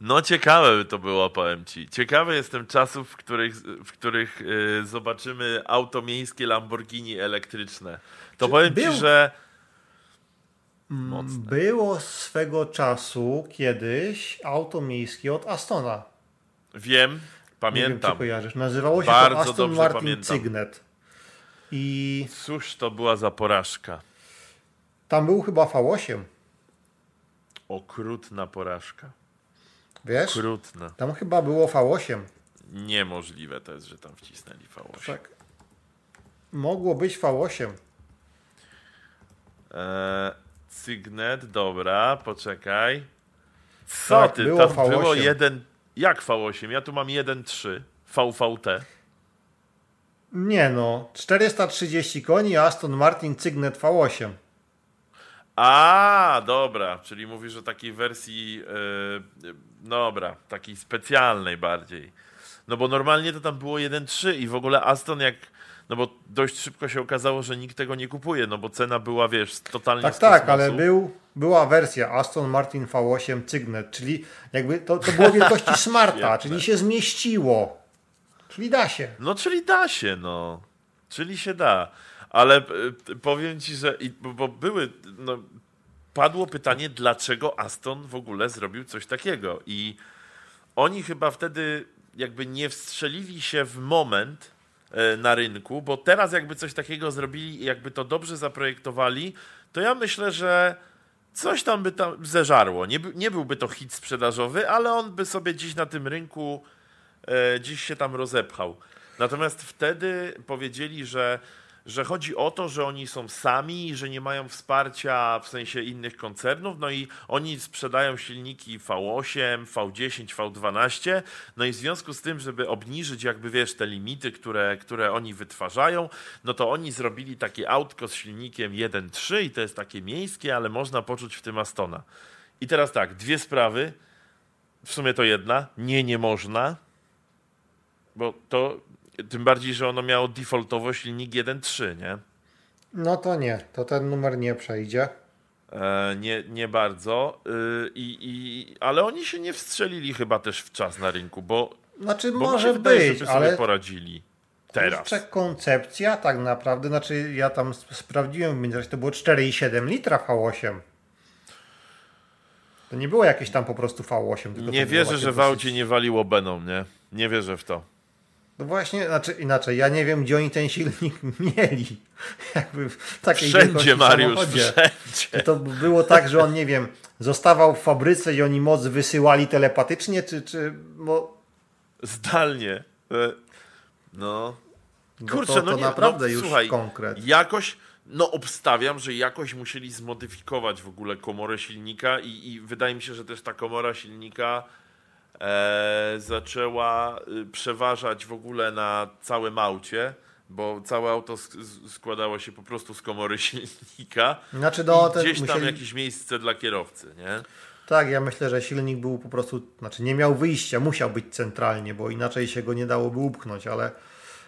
No ciekawe by to było, powiem ci. Ciekawy jestem czasów, w których, w których y, zobaczymy auto miejskie Lamborghini elektryczne. To Czy powiem był- ci, że mm, było swego czasu kiedyś auto miejskie od Astona. wiem, Nie wiem, pamiętam. czy. Nazywało się Bardzo to Aston dobrze Martin pamiętam. Cygnet. I Cóż to była za porażka. tam był chyba V8, Okrutna porażka. wiesz? Okrutna. Tam chyba było V8. Niemożliwe to jest, że tam wcisnęli V8. Tak. Mogło być V8. Eee, Cygnet, dobra, poczekaj. Co Tak, ty, było tam V8. było jeden... Jak V8? Ja tu mam 1.3 VVT. Nie no, 430 koni, Aston Martin Cygnet V8. A, dobra, czyli mówisz o takiej wersji, yy, dobra, takiej specjalnej bardziej. No bo normalnie to tam było 1.3 i w ogóle Aston jak, no bo dość szybko się okazało, że nikt tego nie kupuje, no bo cena była, wiesz, totalnie Tak, tak, ale był, była wersja Aston Martin V8 Cygnet, czyli jakby to, to było wielkości smarta, czyli się zmieściło. Czyli da się. No, czyli da się, no. Czyli się da. Ale y, powiem ci, że i, bo, były, no, padło pytanie, dlaczego Aston w ogóle zrobił coś takiego. I oni chyba wtedy jakby nie wstrzelili się w moment e, na rynku, bo teraz jakby coś takiego zrobili jakby to dobrze zaprojektowali, to ja myślę, że coś tam by tam zeżarło. Nie, nie byłby to hit sprzedażowy, ale on by sobie dziś na tym rynku e, dziś się tam rozepchał. Natomiast wtedy powiedzieli, że, że chodzi o to, że oni są sami, że nie mają wsparcia w sensie innych koncernów, no i oni sprzedają silniki V8, V10, V12, no i w związku z tym, żeby obniżyć jakby wiesz te limity, które, które oni wytwarzają, no to oni zrobili takie autko z silnikiem 1.3 i to jest takie miejskie, ale można poczuć w tym Astona. I teraz tak, dwie sprawy, w sumie to jedna, nie, nie można, bo to tym bardziej, że ono miało defaultowo silnik 1.3, nie? No to nie, to ten numer nie przejdzie. E, nie, nie bardzo. Y, i, ale oni się nie wstrzelili chyba też w czas na rynku, bo, Znaczy bo może wydaje, być, żeby sobie ale poradzili teraz. Kurczę, koncepcja tak naprawdę, znaczy ja tam sp- sprawdziłem w międzyczasie, to było 4,7 litra V8. To nie było jakieś tam po prostu V8. Tylko to Nie wierzę, że w aucie nie waliło beną, nie? Nie wierzę w to. No właśnie, znaczy inaczej, ja nie wiem, gdzie oni ten silnik mieli. Jakby w takiej Wszędzie, Mariusz, samochodzie. wszędzie. To było tak, że on, nie wiem, zostawał w fabryce i oni moc wysyłali telepatycznie, czy, czy bo, Zdalnie. E, No. bo Kurczę, to, no to nie, naprawdę no, już słuchaj, konkret. Jakoś, no obstawiam, że jakoś musieli zmodyfikować w ogóle komorę silnika i, i wydaje mi się, że też ta komora silnika zaczęła y, przeważać w ogóle na całym aucie, bo całe auto składało się po prostu z komory silnika Znaczy, no, ten gdzieś tam musieli- jakieś miejsce dla kierowcy, nie? Tak, ja myślę, że silnik był po prostu, znaczy nie miał wyjścia, musiał być centralnie, bo inaczej się go nie dałoby upchnąć, ale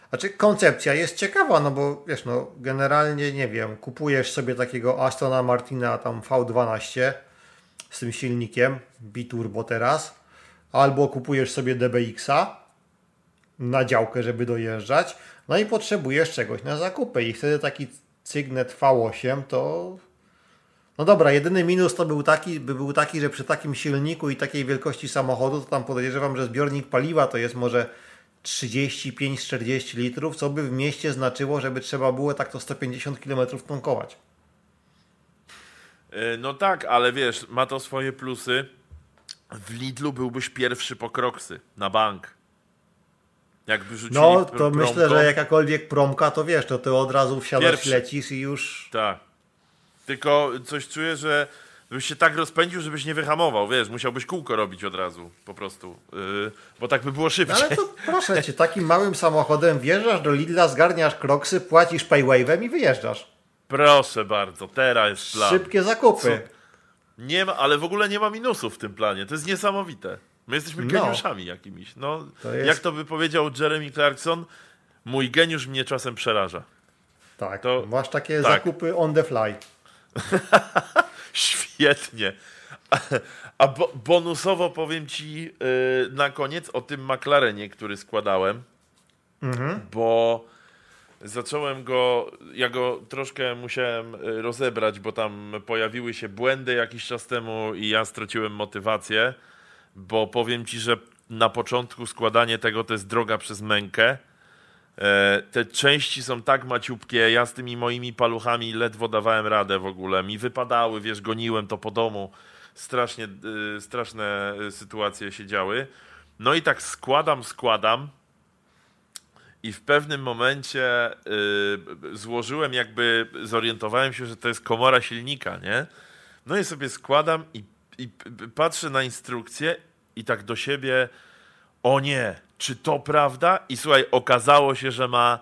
znaczy koncepcja jest ciekawa, no bo wiesz, no generalnie nie wiem, kupujesz sobie takiego Astona Martina tam V12 z tym silnikiem, biturbo teraz, albo kupujesz sobie DBX-a na działkę, żeby dojeżdżać, no i potrzebujesz czegoś na zakupy i wtedy taki Cygnet V8 to no dobra, jedyny minus to był taki, by był taki, że przy takim silniku i takiej wielkości samochodu, to tam podejrzewam, że zbiornik paliwa to jest może 35-40 litrów, co by w mieście znaczyło, żeby trzeba było tak to 150 km tankować. No tak, ale wiesz, ma to swoje plusy. W Lidlu byłbyś pierwszy po kroksy na bank. Jakby rzucili No, to myślę, że jakakolwiek promka, to wiesz, to ty od razu wsiadasz, Pierwszy. lecisz i już... Tak. Tylko coś czuję, że byś się tak rozpędził, żebyś nie wyhamował, wiesz, musiałbyś kółko robić od razu, po prostu. Yy, bo tak by było No, szybciej. ale to proszę cię, takim małym samochodem wjeżdżasz do Lidla, zgarniasz kroksy, płacisz paywave'em i wyjeżdżasz. Proszę bardzo, teraz jest plan. Szybkie zakupy. Nie ma, ale w ogóle nie ma minusów w tym planie. To jest niesamowite. My jesteśmy No. geniuszami jakimiś. No, To jest- Jak to by powiedział Jeremy Clarkson, mój geniusz mnie czasem przeraża. Tak, To- masz takie tak. zakupy on the fly. Świetnie. A, a bo, bonusowo powiem ci yy, na koniec o tym McLarenie, który składałem, bo zacząłem go, ja go troszkę musiałem y, rozebrać, bo tam pojawiły się błędy jakiś czas temu i ja straciłem motywację, bo powiem ci, że na początku składanie tego to jest droga przez mękę. E, Te części są tak maciupkie, ja z tymi moimi paluchami ledwo dawałem radę w ogóle. Mi wypadały, wiesz, goniłem to po domu. Strasznie, y, straszne y, sytuacje się działy. No i tak składam, składam. I w pewnym momencie y, złożyłem jakby, zorientowałem się, że to jest komora silnika, nie? No i sobie składam i, i patrzę na instrukcję i tak do siebie, o nie, czy to prawda? I słuchaj, okazało się, że ma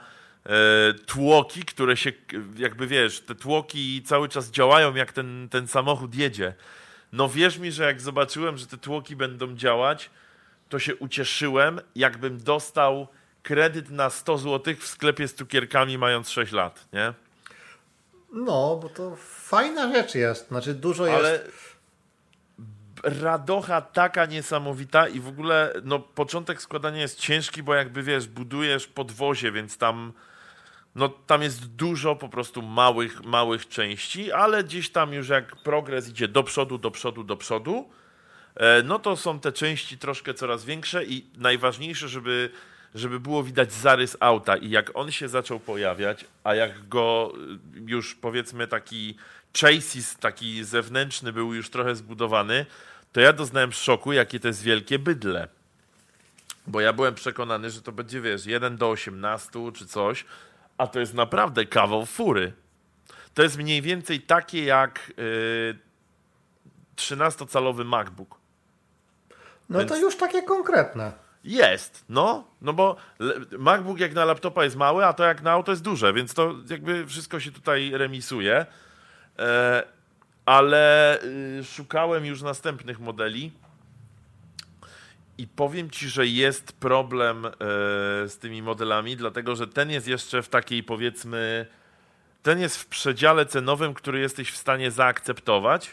e, tłoki, które się, jakby wiesz, te tłoki cały czas działają, jak ten, ten samochód jedzie. No wierz mi, że jak zobaczyłem, że te tłoki będą działać, to się ucieszyłem, jakbym dostał kredyt na 100 zł w sklepie z cukierkami, mając 6 lat, nie? No, bo to fajna rzecz jest. Znaczy dużo jest. Ale radocha taka niesamowita i w ogóle no, początek składania jest ciężki, bo jakby wiesz, budujesz podwozie, więc tam no, tam jest dużo po prostu małych, małych części, ale gdzieś tam już jak progres idzie do przodu, do przodu, do przodu, e, no to są te części troszkę coraz większe i najważniejsze, żeby, żeby było widać zarys auta i jak on się zaczął pojawiać, a jak go y, już powiedzmy taki chassis, taki zewnętrzny był już trochę zbudowany, to ja doznałem szoku, jakie to jest wielkie bydle. Bo ja byłem przekonany, że to będzie, wiesz, 1 do 18 czy coś, a to jest naprawdę kawał fury. To jest mniej więcej takie jak yy, 13-calowy MacBook. no więc- to już takie konkretne. Jest, no, no bo MacBook jak na laptopa jest mały, a to jak na auto jest duże, więc to jakby wszystko się tutaj remisuje. E, ale y, szukałem już następnych modeli i powiem ci, że jest problem e, z tymi modelami, dlatego że ten jest jeszcze w takiej powiedzmy, ten jest w przedziale cenowym, który jesteś w stanie zaakceptować.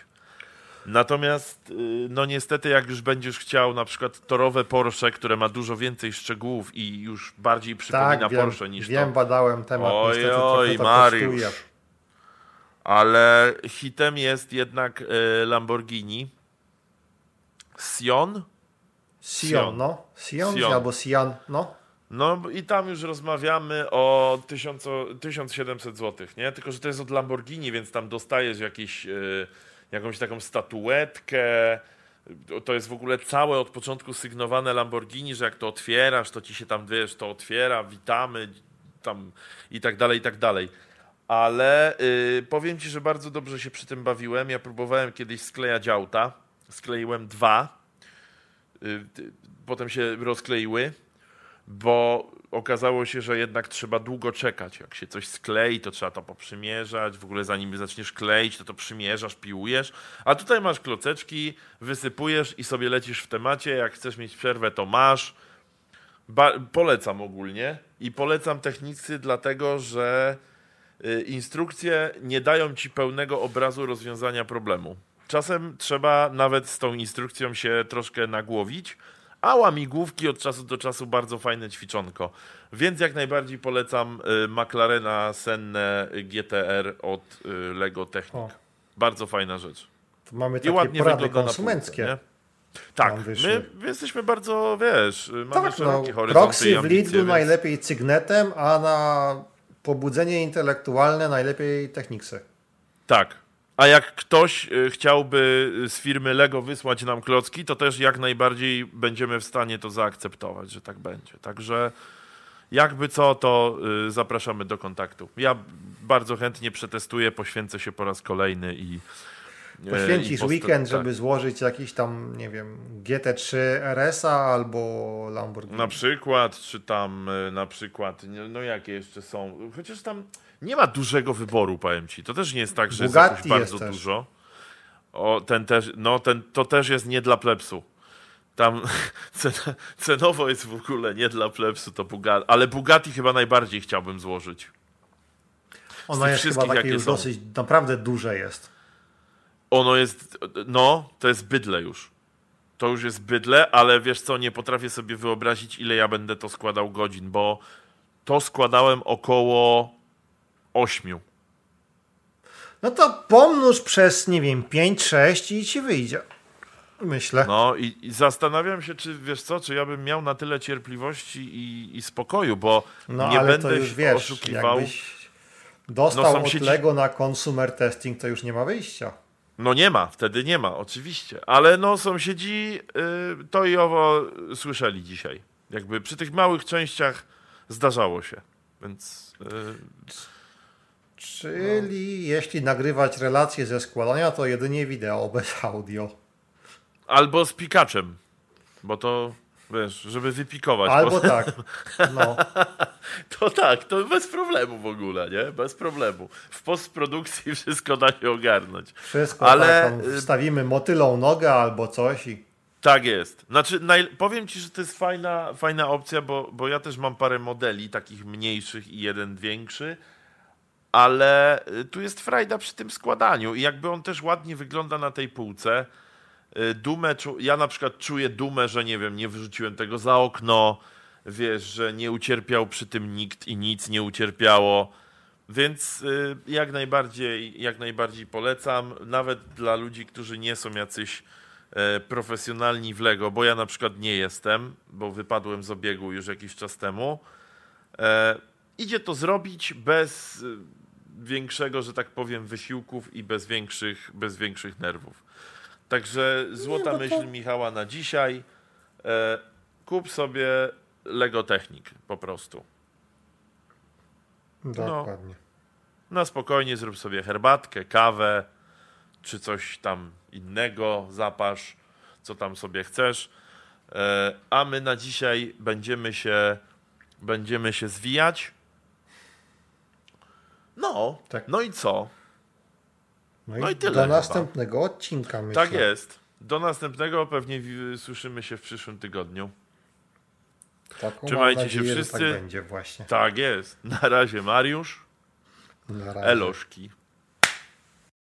Natomiast, y, no niestety, jak już będziesz chciał na przykład torowe Porsche, które ma dużo więcej szczegółów i już bardziej przypomina Tak, wiem, Porsche niż wiem to. badałem temat. Oj, niestety oj, to Mariusz. kosztuje. Ale hitem jest jednak y, Lamborghini Sion. Sion, no. Sion, Sion. albo Sian, no. No i tam już rozmawiamy o 1000, 1700 zł, nie? Tylko, że to jest od Lamborghini, więc tam dostajesz jakieś, y, jakąś taką statuetkę. To jest w ogóle całe od początku sygnowane Lamborghini, że jak to otwierasz, to ci się tam, wiesz, to otwiera, witamy, tam i tak dalej, i tak dalej. Ale y, powiem ci, że bardzo dobrze się przy tym bawiłem. Ja próbowałem kiedyś sklejać auta. Skleiłem dwa. Y, y, potem się rozkleiły. Bo okazało się, że jednak trzeba długo czekać. Jak się coś sklei, to trzeba to poprzymierzać. W ogóle zanim zaczniesz kleić, to to przymierzasz, piłujesz. A tutaj masz kloceczki, wysypujesz i sobie lecisz w temacie. Jak chcesz mieć przerwę, to masz. Ba polecam ogólnie i polecam technicy dlatego, że y, instrukcje nie dają ci pełnego obrazu rozwiązania problemu. Czasem trzeba nawet z tą instrukcją się troszkę nagłowić, a łamigłówki od czasu do czasu bardzo fajne ćwiczonko. Więc jak najbardziej polecam y, McLarena Senne GTR od y, Lego Technic. O. Bardzo fajna rzecz. To mamy I takie ładnie porady konsumenckie. półce? Tak, my jesteśmy bardzo, wiesz, mamy Tak, no, szerokie horyzonty i Proxy w Lidlu więc... najlepiej cygnetem, a na pobudzenie intelektualne najlepiej techniksy. Tak. A jak ktoś y, chciałby z firmy Lego wysłać nam klocki, to też jak najbardziej będziemy w stanie to zaakceptować, że tak będzie. Także jakby co, to y, zapraszamy do kontaktu. Ja bardzo chętnie przetestuję, poświęcę się po raz kolejny i. y, i Poświęcisz posta- weekend, tak. żeby złożyć jakiś tam, nie wiem, GT3 RS-a albo Lamborghini. Na przykład, czy tam na przykład, no jakie jeszcze są, chociaż tam nie ma dużego wyboru, powiem ci. To też nie jest tak, że jest Bugatti bardzo jest dużo. O, ten też, no ten, to też jest nie dla plebsu. Tam cena, cenowo jest w ogóle nie dla plebsu to Bugatti, ale Bugatti chyba najbardziej chciałbym złożyć. Ono jest chyba takie już są. dosyć, naprawdę duże jest. Ono jest, no, to jest bydle już. To już jest bydle, ale wiesz co, nie potrafię sobie wyobrazić, ile ja będę to składał godzin, bo to składałem około ośmiu. No to pomnóż przez, nie wiem, 5-6 i ci wyjdzie. Myślę. No i, i zastanawiam się, czy wiesz co, czy ja bym miał na tyle cierpliwości i, i spokoju, bo No nie będę to już się wiesz, oszukiwał. jakbyś dostał No, od sąsiedzi- Lego na consumer testing, to już nie ma wyjścia. No nie ma, wtedy nie ma, oczywiście. Ale no sąsiedzi y, to i owo słyszeli dzisiaj. Jakby przy tych małych częściach zdarzało się. Więc y, Czyli No. jeśli nagrywać relacje ze składania, to jedynie wideo bez audio. albo z pikaczem, bo to wiesz, żeby wypikować. Albo bo, tak. No. To tak, to bez problemu w ogóle, nie? Bez problemu. W postprodukcji wszystko da się ogarnąć. Wszystko Ale, tak, y- wstawimy motylą nogę albo coś i Tak jest. Znaczy, naj... powiem ci, że to jest fajna, fajna opcja, bo, bo ja też mam parę modeli, takich mniejszych i jeden większy, ale y, tu jest frajda przy tym składaniu i jakby on też ładnie wygląda na tej półce. Y, Dumę, ja na przykład czuję dumę, że nie wiem, nie wyrzuciłem tego za okno, wiesz, że nie ucierpiał przy tym nikt i nic nie ucierpiało. Więc y, jak najbardziej, jak najbardziej polecam, nawet dla ludzi, którzy nie są jacyś e, profesjonalni w Lego, bo ja na przykład nie jestem, bo wypadłem z obiegu już jakiś czas temu. E, idzie to zrobić bez większego, że tak powiem, wysiłków i bez większych, bez większych nerwów. Także złota to- myśl Michała na dzisiaj. E, kup sobie Lego Technik po prostu. dokładnie. Na spokojnie zrób sobie herbatkę, kawę, czy coś tam innego, zapasz, co tam sobie chcesz. E, a my na dzisiaj będziemy się, będziemy się zwijać. No, Tak. no i co? No, No i, i tyle do chyba. następnego odcinka myślę. Tak jest. Do następnego pewnie słyszymy się w przyszłym tygodniu. Taką Trzymajcie mam się nadzieję, że wszyscy. Tak. Tak jest. Na razie Mariusz. Na razie. Eloszki.